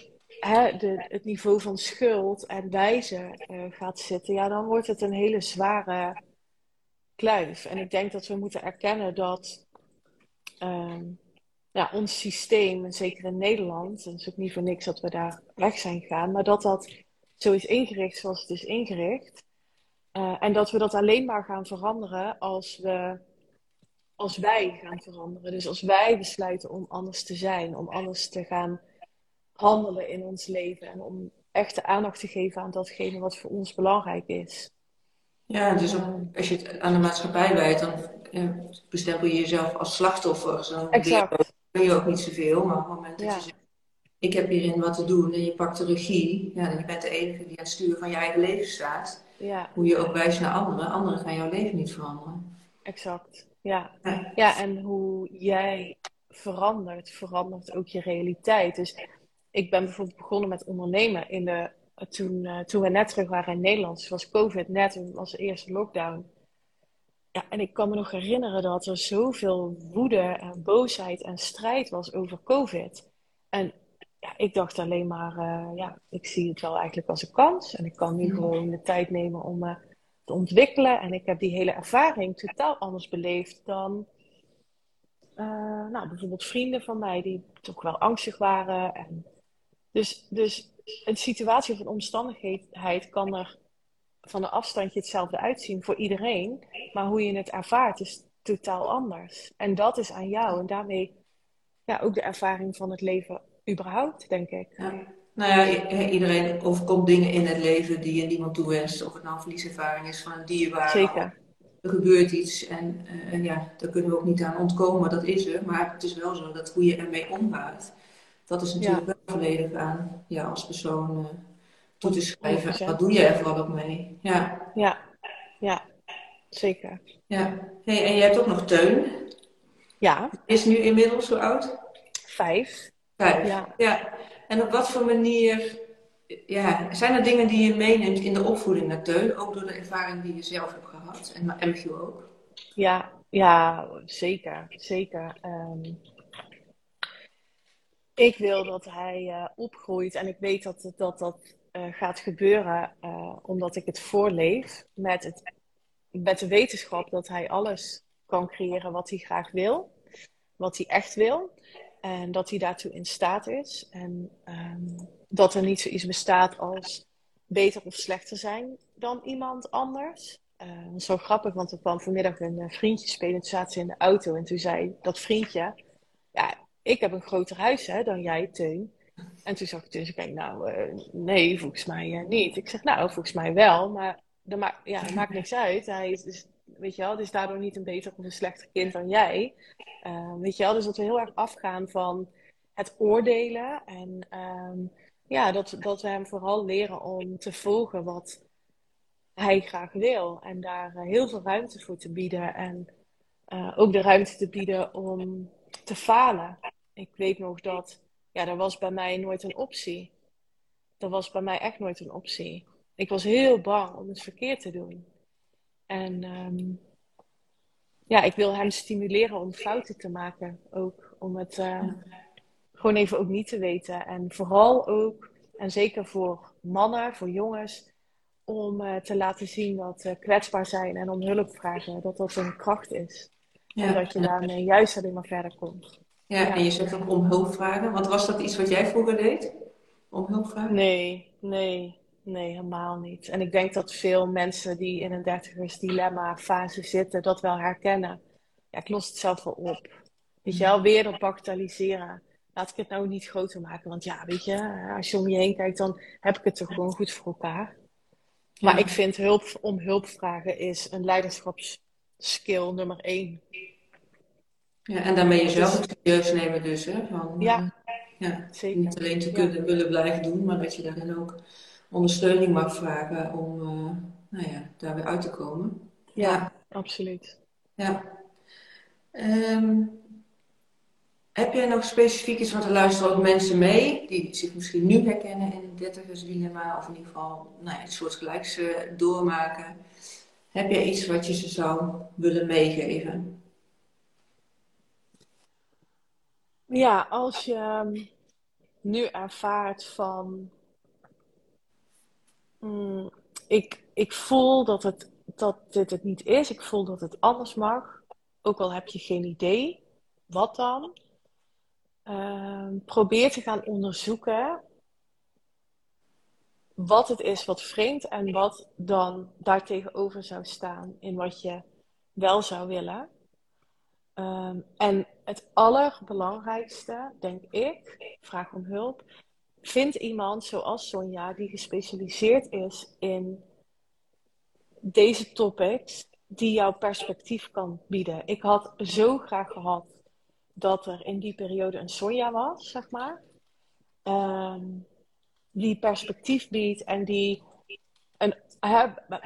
het niveau van schuld en wijze uh, gaat zitten, ja, dan wordt het een hele zware kluif. En ik denk dat we moeten erkennen dat um, ja, ons systeem, en zeker in Nederland, en het is ook niet voor niks dat we daar weg zijn gegaan, maar dat dat zo is ingericht zoals het is ingericht. Uh, en dat we dat alleen maar gaan veranderen als we als wij gaan veranderen. Dus als wij besluiten om anders te zijn, om anders te gaan handelen in ons leven en om echte aandacht te geven aan datgene wat voor ons belangrijk is. Ja, dus als je het aan de maatschappij wijt, dan bestempel je jezelf als slachtoffer. Zo exact. kun je ook niet zoveel, maar op het moment dat je zegt, ik heb hierin wat te doen en je pakt de regie, ja, dan je bent de enige die aan het sturen van je eigen leven staat. Ja. Hoe je ook wijst naar anderen, anderen gaan jouw leven niet veranderen. Exact, ja. Ja, ja en hoe jij verandert, verandert ook je realiteit. Dus ik ben bijvoorbeeld begonnen met ondernemen in de, toen, uh, toen we net terug waren in Nederland. Dus was COVID net, was de eerste lockdown. Ja, en ik kan me nog herinneren dat er zoveel woede en boosheid en strijd was over COVID. En ja, ik dacht alleen maar, uh, ja, ik zie het wel eigenlijk als een kans. En ik kan nu gewoon de tijd nemen om me te ontwikkelen. En ik heb die hele ervaring totaal anders beleefd dan nou, bijvoorbeeld vrienden van mij die toch wel angstig waren. En dus, dus een situatie of een omstandigheid kan er van een afstandje hetzelfde uitzien voor iedereen. Maar hoe je het ervaart is totaal anders. En dat is aan jou. En daarmee ja, ook de ervaring van het leven überhaupt, denk ik. Ja. Nou ja, iedereen overkomt dingen in het leven die je niemand toewenst. Of het nou een verlieservaring is van een dierbaar. Zeker. Er gebeurt iets en, uh, en ja, daar kunnen we ook niet aan ontkomen, dat is er. Maar het is wel zo dat hoe je ermee omgaat, dat is natuurlijk wel volledig aan ja, als persoon uh, toe te schrijven. Wat doe je er vooral ook mee? Ja, ja, ja zeker. Ja. Hey, en je hebt ook nog Teun. Ja. Is nu inmiddels zo oud? Vijf. Vijf, ja. ja. En op wat voor manier ja, zijn er dingen die je meeneemt in de opvoeding naar Teun? Ook door de ervaring die je zelf hebt gehad en Emmiel ook? Ja, ja zeker. zeker. Um, ik wil dat hij uh, opgroeit en ik weet dat dat, dat uh, gaat gebeuren uh, omdat ik het voorleef met, met de wetenschap dat hij alles kan creëren wat hij graag wil, wat hij echt wil en dat hij daartoe in staat is en um, dat er niet zoiets bestaat als beter of slechter zijn. dan iemand anders. Zo grappig, want er kwam vanmiddag een vriendje spelen. Toen zaten ze in de auto en toen zei dat vriendje... Ja, ik heb een groter huis hè, dan jij, Teun. En toen zag ik dus, ik nou, uh, nee, volgens mij niet. Ik zeg, nou, volgens mij wel, maar dat, ma ja, maakt niks uit. Hij is, dus, weet je wel, is daardoor niet een beter of een slechter kind dan jij. weet je wel, dus dat we heel erg afgaan van het oordelen. En um, ja, dat, dat we hem vooral leren om te volgen wat hij graag wil. En daar uh, heel veel ruimte voor te bieden. En uh, ook de ruimte te bieden om te falen. Ik weet nog dat, ja, dat was bij mij nooit een optie. Dat was bij mij echt nooit een optie. Ik was heel bang om het verkeerd te doen. En um, ja, ik wil hem stimuleren om fouten te maken. Ook om het uh, gewoon even ook niet te weten. En vooral ook, en zeker voor mannen, voor jongens, om uh, te laten zien dat uh, kwetsbaar zijn en om hulp vragen, dat dat een kracht is. Ja. En dat je daarmee juist alleen maar verder komt. Ja, ja, en je zegt ook om hulp vragen. Want was dat iets wat jij vroeger deed? Om hulp vragen? Nee, nee, nee, helemaal niet. En ik denk dat veel mensen die in een dertigers dilemma fase zitten, dat wel herkennen. Ja, ik los het zelf wel op. Weet je wel, weer dat bagatelliseren laat ik het nou niet groter maken. Want ja, weet je, als je om je heen kijkt, dan heb ik het toch gewoon goed voor elkaar. Maar ik vind hulp om hulp vragen is een leiderschapsskill nummer één. Ja, en daarmee jezelf dus, serieus nemen dus, hè? Van, ja, uh, ja, zeker. Niet alleen te kunnen willen blijven doen, maar dat je daarin ook ondersteuning mag vragen om uh, nou ja, daar weer uit te komen. Ja, ja. absoluut. Ja. Um, heb jij nog specifiek iets, want er luisteren ook mensen mee die zich misschien nu herkennen in een dertigers dilemma of in ieder geval nou ja, een soort gelijks uh, doormaken. Heb jij iets wat je ze zou willen meegeven? Ja, als je um, nu ervaart van mm, ik, ik voel dat, het, dat dit het niet is, ik voel dat het anders mag, ook al heb je geen idee, wat dan? uh, probeer te gaan onderzoeken wat het is wat vreemd en wat dan daartegenover zou staan in wat je wel zou willen. Um, en het allerbelangrijkste, denk ik, vraag om hulp. Vind iemand zoals Sonja die gespecialiseerd is in deze topics, die jouw perspectief kan bieden. Ik had zo graag gehad dat er in die periode een Sonja was, zeg maar. Um, die perspectief biedt en die een,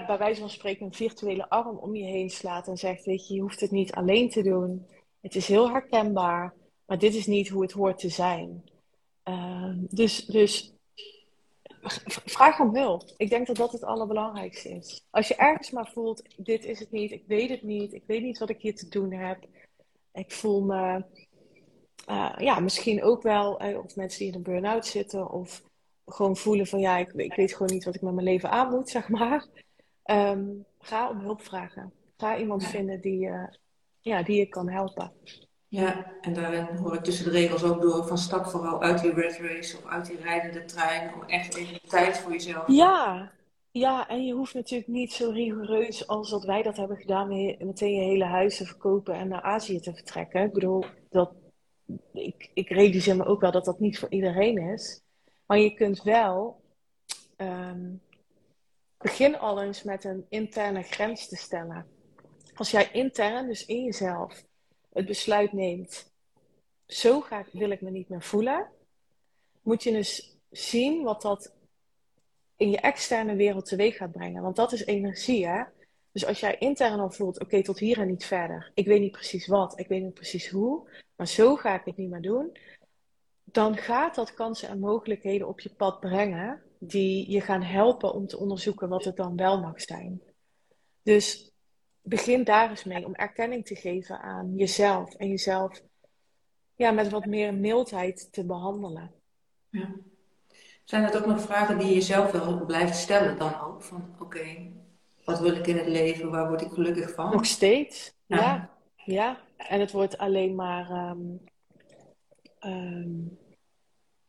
bij wijze van spreken een virtuele arm om je heen slaat en zegt, weet je, je hoeft het niet alleen te doen. Het is heel herkenbaar, maar dit is niet hoe het hoort te zijn. Um, dus, dus vraag om hulp. Ik denk dat dat het allerbelangrijkste is. Als je ergens maar voelt, dit is het niet, ik weet het niet, ik weet niet wat ik hier te doen heb ik voel me uh, ja, misschien ook wel, uh, of mensen die in een burn-out zitten, of gewoon voelen van ja, ik, ik, weet gewoon niet wat ik met mijn leven aan moet, zeg maar. Um, ga om hulp vragen. Ga iemand vinden die, uh, ja, die je kan helpen. Ja, en daarin hoor ik tussen de regels ook door van stap vooral uit die red race of uit die rijdende trein om echt even tijd voor jezelf. Ja, ja, en je hoeft natuurlijk niet zo rigoureus als dat wij dat hebben gedaan, meteen je hele huis te verkopen en naar Azië te vertrekken. Ik bedoel, dat, ik, ik realiseer me ook wel dat dat niet voor iedereen is. Maar je kunt wel um, begin al eens met een interne grens te stellen. Als jij intern, dus in jezelf, het besluit neemt, zo graag wil ik me niet meer voelen, moet je dus zien wat dat in je externe wereld teweeg gaat brengen. Want dat is energie, hè? Dus als jij intern al voelt, oké, tot hier en niet verder. Ik weet niet precies wat, ik weet niet precies hoe, maar zo ga ik het niet meer doen. Dan gaat dat kansen en mogelijkheden op je pad brengen die je gaan helpen om te onderzoeken wat het dan wel mag zijn. Dus begin daar eens mee om erkenning te geven aan jezelf en jezelf ja, met wat meer mildheid te behandelen. Ja. Zijn dat ook nog vragen die je zelf wel blijft stellen dan ook? Van oké, wat wil ik in het leven? Waar word ik gelukkig van? Nog steeds, ja. ja. En het wordt alleen maar... Um, um,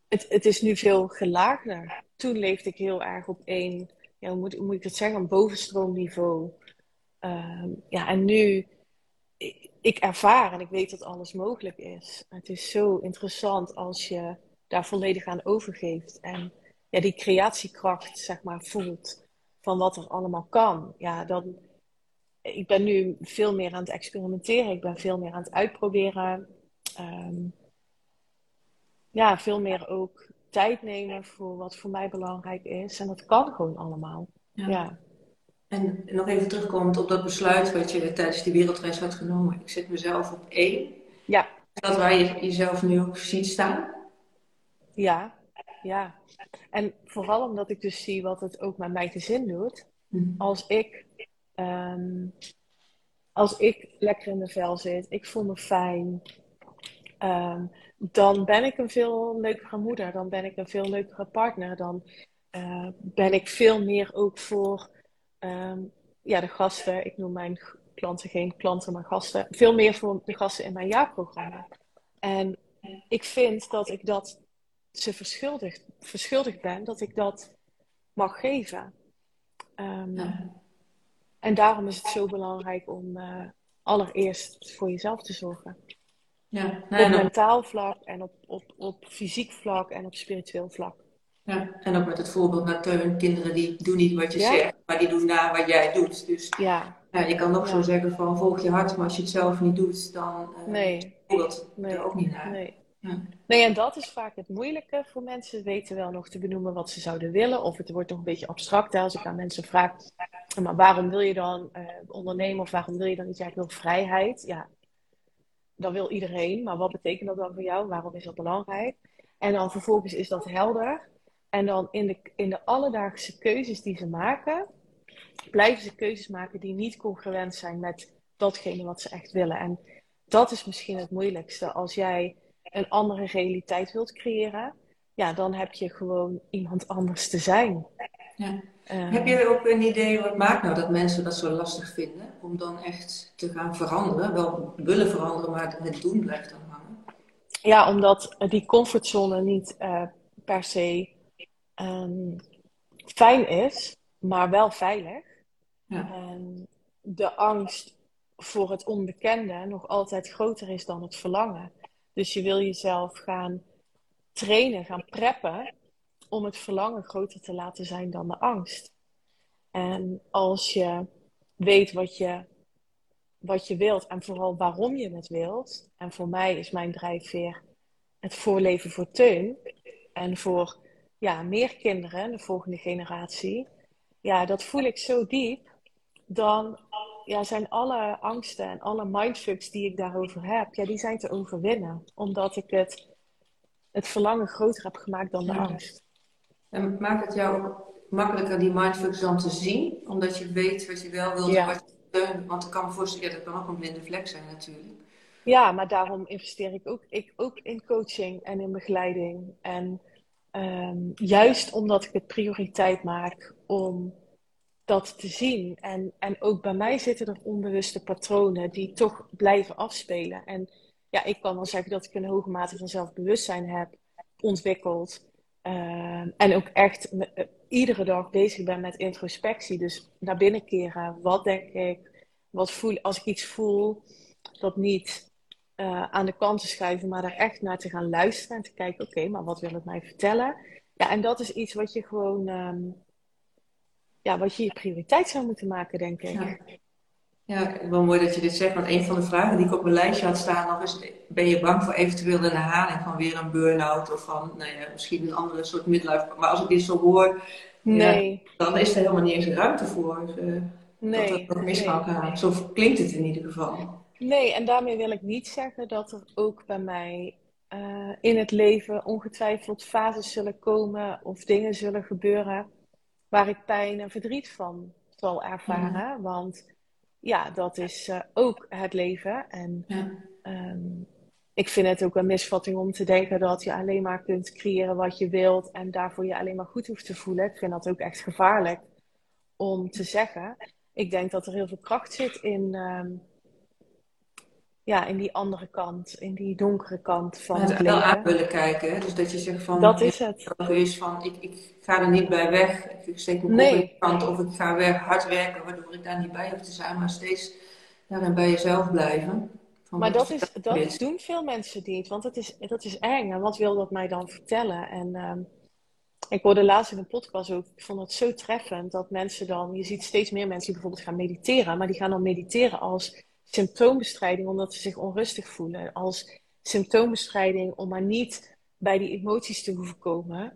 het, het is nu veel gelaagder. Toen leefde ik heel erg op één ja, hoe moet, moet ik het zeggen, een bovenstroomniveau. Ehm, ja, en nu, ik, ik ervaar en ik weet dat alles mogelijk is. Het is zo interessant als je daar volledig aan overgeeft. En ja, die creatiekracht, zeg maar, voelt van wat er allemaal kan. Ja, dan, ik ben nu veel meer aan het experimenteren. Ik ben veel meer aan het uitproberen. Ehm, ja, veel meer ook tijd nemen voor wat voor mij belangrijk is. En dat kan gewoon allemaal. Ja. En nog even terugkomend op dat besluit wat je tijdens die wereldreis had genomen. Ik zet mezelf op één. Ja. Is dat waar je jezelf nu ook ziet staan? Ja, ja. En vooral omdat ik dus zie wat het ook met mij te zin doet. Mhm. Als ik ehm, als ik lekker in mijn vel zit, ik voel me fijn, ehm, dan ben ik een veel leukere moeder, dan ben ik een veel leukere partner, dan uh, ben ik veel meer ook voor ehm, ja, de gasten, ik noem mijn klanten geen klanten, maar gasten, veel meer voor de gasten in mijn jaarprogramma. En ik vind dat ik dat ze verschuldigd, verschuldigd ben, dat ik dat mag geven. Um, En daarom is het zo belangrijk om uh, allereerst voor jezelf te zorgen. Ja, op mentaal vlak en op, op, op fysiek vlak en op spiritueel vlak. Ja, en ook met het voorbeeld naar Teun. Kinderen die doen niet wat je zegt, maar die doen na wat jij doet. Dus ja. ja je kan ook zo zeggen van volg je hart, maar als je het zelf niet doet, dan uh, nee. dat nee. er ook niet naar. Nee. Ja. Nee, en dat is vaak het moeilijke voor mensen. Weten wel nog te benoemen wat ze zouden willen. Of het wordt nog een beetje abstract als ik aan mensen vraag. Maar waarom wil je dan uh, ondernemen? Of waarom wil je dan iets? Ja, ik wil vrijheid. Ja, dat wil iedereen. Maar wat betekent dat dan voor jou? Waarom is dat belangrijk? En dan vervolgens is dat helder. En dan in de, in de alledaagse keuzes die ze maken, blijven ze keuzes maken die niet congruent zijn met datgene wat ze echt willen. En dat is misschien het moeilijkste. Als jij een andere realiteit wilt creëren, ja, dan heb je gewoon iemand anders te zijn. Ja. Uh, heb je ook een idee wat maakt nou dat mensen dat zo lastig vinden om dan echt te gaan veranderen? Wel willen veranderen, maar het doen blijft dan hangen. Ja, omdat die comfortzone niet uh, per se um, fijn is, maar wel veilig. Ja. En de angst voor het onbekende nog altijd groter is dan het verlangen. Dus je wil jezelf gaan trainen, gaan preppen om het verlangen groter te laten zijn dan de angst. En als je weet wat je, wat je wilt en vooral waarom je het wilt. En voor mij is mijn drijfveer het voorleven voor Teun. En voor ja, meer kinderen, de volgende generatie. Ja, dat voel ik zo diep. Dan ja, zijn alle angsten en alle mindfucks die ik daarover heb, ja, die zijn te overwinnen. Omdat ik het, het verlangen groter heb gemaakt dan de angst. En maakt het jou ook makkelijker die mindfucks dan te zien? Omdat je weet wat je wel wilt en wat je Want ik kan me voorstellen, dat kan ook een blinde vlek zijn natuurlijk. Ja, maar daarom investeer ik ook, ik ook in coaching en in begeleiding. En ehm, juist omdat ik het prioriteit maak om dat te zien. En, en ook bij mij zitten er onbewuste patronen die toch blijven afspelen. En ja, ik kan wel zeggen dat ik een hoge mate van zelfbewustzijn heb ontwikkeld. Ehm, en ook echt uh, iedere dag bezig ben met introspectie. Dus naar binnen keren. Wat denk ik? Wat voel Als ik iets voel, dat niet uh, aan de kant te schuiven, maar daar echt naar te gaan luisteren. En te kijken, oké, maar wat wil het mij vertellen? Ja, en dat is iets wat je gewoon... Um, ja, wat je je prioriteit zou moeten maken, denk ik. Ja. Ja. wel mooi dat je dit zegt. Want een van de vragen die ik op mijn lijstje had staan nog is... Ben je bang voor eventueel een herhaling van weer een burn-out? Of van, nou ja, misschien een andere soort midlife. Maar als ik dit zo hoor... Nee. dan is er helemaal niet eens ruimte voor. Uh, nee. Dat dat mis kan gaan. Zo klinkt het in ieder geval. Nee, en daarmee wil ik niet zeggen dat er ook bij mij uh, in het leven ongetwijfeld fases zullen komen of dingen zullen gebeuren waar ik pijn en verdriet van zal ervaren. Mhm. Want ja, dat is uh, ook het leven. En ja. um, ik vind het ook een misvatting om te denken dat je alleen maar kunt creëren wat je wilt en daarvoor je alleen maar goed hoeft te voelen. Ik vind dat ook echt gevaarlijk om te zeggen. Ik denk dat er heel veel kracht zit in, um, ja, in die andere kant, in die donkere kant van het, het wel leven. aan willen kijken. hè. Dus dat je zegt van, Dat is het. dat er is van, ik, ik ga er niet bij weg. Ik steek mijn Nee. de kant of ik ga weg, hard werken, waardoor ik daar niet bij hoef te zijn. Maar steeds daarin bij jezelf blijven. Maar dat, is, dat doen veel mensen niet, want dat is, dat is eng. En wat wil dat mij dan vertellen? En ehm, ik hoorde laatst in een podcast ook, ik vond het zo treffend dat mensen dan, je ziet steeds meer mensen die bijvoorbeeld gaan mediteren, maar die gaan dan mediteren als symptoombestrijding omdat ze zich onrustig voelen, als symptoombestrijding om maar niet bij die emoties te hoeven komen.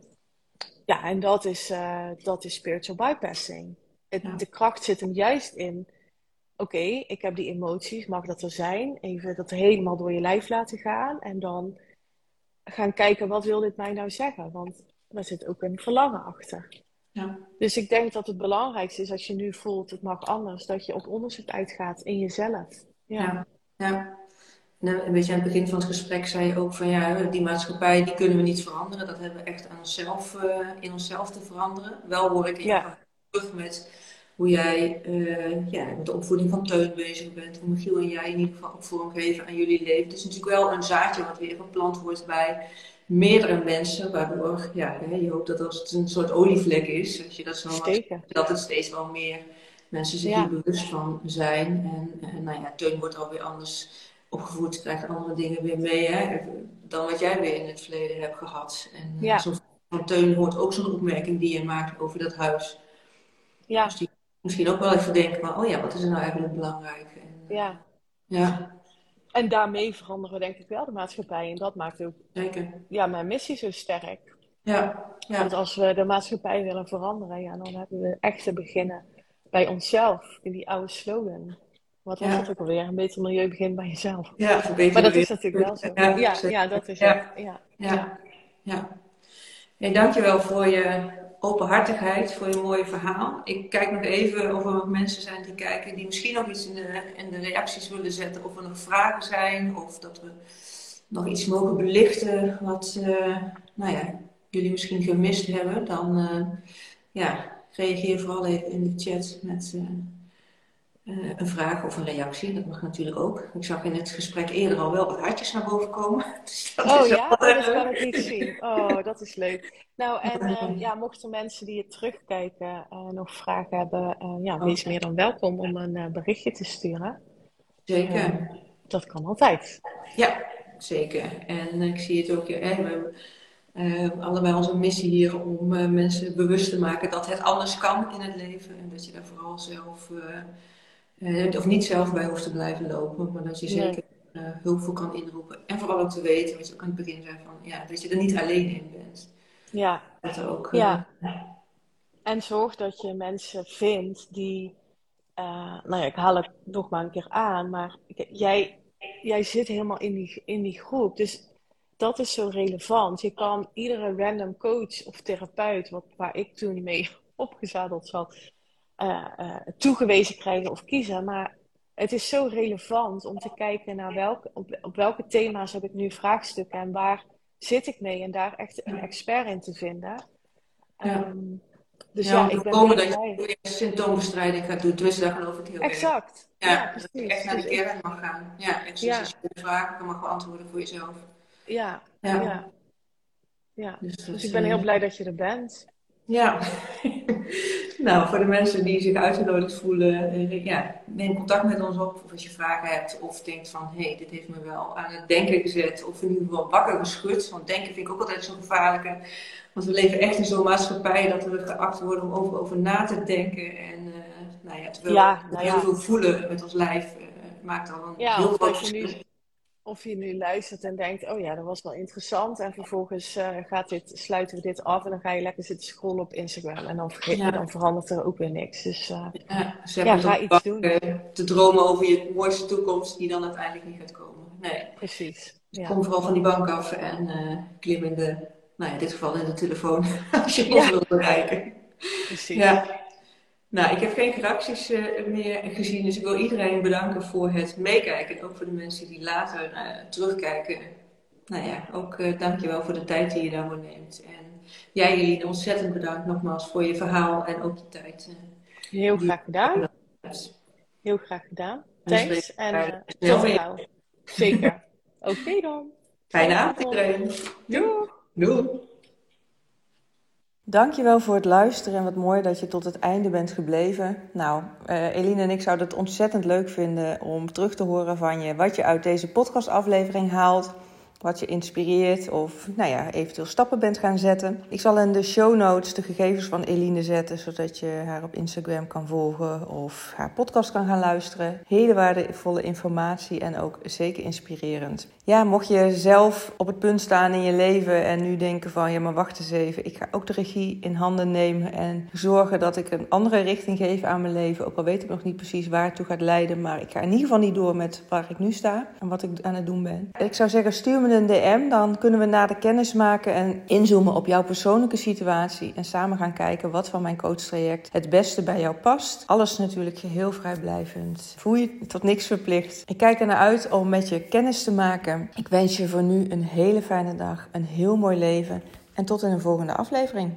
Ja, en dat is, eh, dat is spiritual bypassing. Het, Ja. De kracht zit hem juist in oké, ik heb die emoties, mag dat er zijn? Even dat helemaal door je lijf laten gaan. En dan gaan kijken, wat wil dit mij nou zeggen? Want daar zit ook een verlangen achter. Ja. Dus ik denk dat het belangrijkste is, als je nu voelt, het mag anders, dat je op onderzoek uitgaat in jezelf. Ja, Ja, ja. En een beetje aan het begin van het gesprek zei je ook van ja, die maatschappij die kunnen we niet veranderen. Dat hebben we echt aan onszelf, eh, in onszelf te veranderen. Wel hoor ik in Ja. ieder geval terug met hoe jij eh, ja, met de opvoeding van Teun bezig bent. Hoe Michiel en jij in ieder geval ook vorm geven aan jullie leven. Het is natuurlijk wel een zaadje wat weer geplant wordt bij meerdere mensen. Waardoor ja, je hoopt dat als het een soort olievlek is, als je dat zo mag zeker. dat het steeds wel meer mensen zich Ja. hier bewust van zijn. En, en nou ja, Teun wordt alweer anders opgevoed, krijgt andere dingen weer mee hè, dan wat jij weer in het verleden hebt gehad. En eh, Ja. zo'n van Teun hoort ook zo'n opmerking die je maakt over dat huis. Ja, Dus die misschien ook wel even denken, maar oh ja, wat is er nou eigenlijk belangrijk? En, eh, ja. ja, En daarmee veranderen we denk ik wel de maatschappij. En dat maakt ook zeker. ja, mijn missie zo sterk. Ja, ja, Want als we de maatschappij willen veranderen, ja, dan hebben we echt te beginnen bij onszelf. In die oude slogan. Wat was Ja. het ook alweer? Een beter milieu begint bij jezelf. ja verbeteren Maar dat is natuurlijk wel zo. Ja, ja dat is Ja. het. Ja. Ja, ja. Hey, dankjewel voor je openhartigheid, voor je mooie verhaal. Ik kijk nog even of er nog mensen zijn die kijken, die misschien nog iets in de, de reacties willen zetten. Of er nog vragen zijn, of dat we nog iets mogen belichten wat eh, nou ja, jullie misschien gemist hebben. Dan eh, ja, reageer vooral even in de chat met eh, eh, een vraag of een reactie. Dat mag natuurlijk ook. Ik zag in het gesprek eerder al wel wat hartjes naar boven komen. [LAUGHS] Dus dat Oh wel ja, oh, dat kan ik niet zien. Oh, dat is leuk. Nou, en eh, ja, mochten mensen die het terugkijken eh, nog vragen hebben, eh, ja, wees meer dan welkom om een eh, berichtje te sturen. Zeker. Dat kan altijd. Ja, zeker. En ik zie het ook, hè, we eh, allebei onze missie hier om eh, mensen bewust te maken dat het anders kan in het leven. En dat je daar vooral zelf, eh, eh, of niet zelf bij hoeft te blijven lopen, maar dat je Nee. zeker eh, hulp voor kan inroepen. En vooral ook te weten, wat je ook aan het begin zei, van, ja, dat je er niet alleen in bent. Ja, Dat er ook, eh, Ja. en zorg dat je mensen vindt die, eh, nou ja, ik haal het nog maar een keer aan, maar jij, jij zit helemaal in die, in die groep. Dus dat is zo relevant. Je kan iedere random coach of therapeut, wat, waar ik toen mee [LAUGHS] opgezadeld zat, eh, eh, toegewezen krijgen of kiezen. Maar het is zo relevant om te kijken naar welke, op, op welke thema's heb ik nu vraagstukken en waar zit ik mee en daar echt een expert in te vinden. Ja. Ehm, dus ja, ik ben dat blij. je symptoombestrijding gaat doen. Tenminste, daar geloof ik heel erg. Exact. Ja, Ja, dat je precies. echt naar de Dus kern mag gaan. Ja, en dus Ja. als je de vragen mag beantwoorden voor jezelf. ja, Ja. ja. Dus, Dus ik ben heel eh, blij dat je er bent. Ja, [LAUGHS] nou voor de mensen die zich uitgenodigd voelen, eh, ja, neem contact met ons op. Of als je vragen hebt of denkt van, hé, hey, dit heeft me wel aan het denken gezet. Of in ieder geval wakker geschud. Want denken vind ik ook altijd zo'n gevaarlijke. Want we leven echt in zo'n maatschappij dat we geacht worden om over, over na te denken. En eh, nou ja, terwijl Ja, we nou heel ja. veel voelen met ons lijf, eh, maakt al een Ja, heel groot verschil. Of je nu luistert en denkt, oh ja, dat was wel interessant. En vervolgens eh, gaat dit, sluiten we dit af en dan ga je lekker zitten scrollen op Instagram. En dan, vergeet, Ja. dan verandert er ook weer niks. Dus eh, Ja, ze Ja, ga iets doen. eh, te dromen over je mooiste toekomst die dan uiteindelijk niet gaat komen. Nee. precies. Ja. Kom vooral van die bank af en klim in de, nou ja, in dit geval in de telefoon, [LAUGHS] als je ons wilt bereiken. Precies. Ja. Nou, ik heb geen reacties eh, meer gezien, dus ik wil iedereen bedanken voor het meekijken. En ook voor de mensen die later eh, terugkijken. Nou ja, ook eh dankjewel voor de tijd die je daarvoor neemt. En jij, Eline, ontzettend bedankt nogmaals voor je verhaal en ook je tijd. Heel graag gedaan. Heel graag gedaan. Thanks. En eh, tot gauw. Zeker. [LAUGHS] Oké dan. Fijne avond iedereen. Doei. Doei. Dankjewel voor het luisteren en wat mooi dat je tot het einde bent gebleven. Nou, uh, Eline en ik zouden het ontzettend leuk vinden om terug te horen van je wat je uit deze podcastaflevering haalt wat je inspireert of nou ja, eventueel stappen bent gaan zetten. Ik zal in de show notes de gegevens van Eline zetten, zodat je haar op Instagram kan volgen of haar podcast kan gaan luisteren. Hele waardevolle informatie en ook zeker inspirerend. Ja, mocht je zelf op het punt staan in je leven en nu denken van ja, maar wacht eens even, ik ga ook de regie in handen nemen en zorgen dat ik een andere richting geef aan mijn leven. Ook al weet ik nog niet precies waar het toe gaat leiden, maar ik ga in ieder geval niet door met waar ik nu sta en wat ik aan het doen ben. Ik zou zeggen, stuur me een DM, dan kunnen we na de kennis maken en inzoomen op jouw persoonlijke situatie. En samen gaan kijken wat van mijn coachtraject het beste bij jou past. Alles natuurlijk geheel vrijblijvend. Voel je tot niks verplicht. Ik kijk er naar uit om met je kennis te maken. Ik wens je voor nu een hele fijne dag, een heel mooi leven en tot in een volgende aflevering.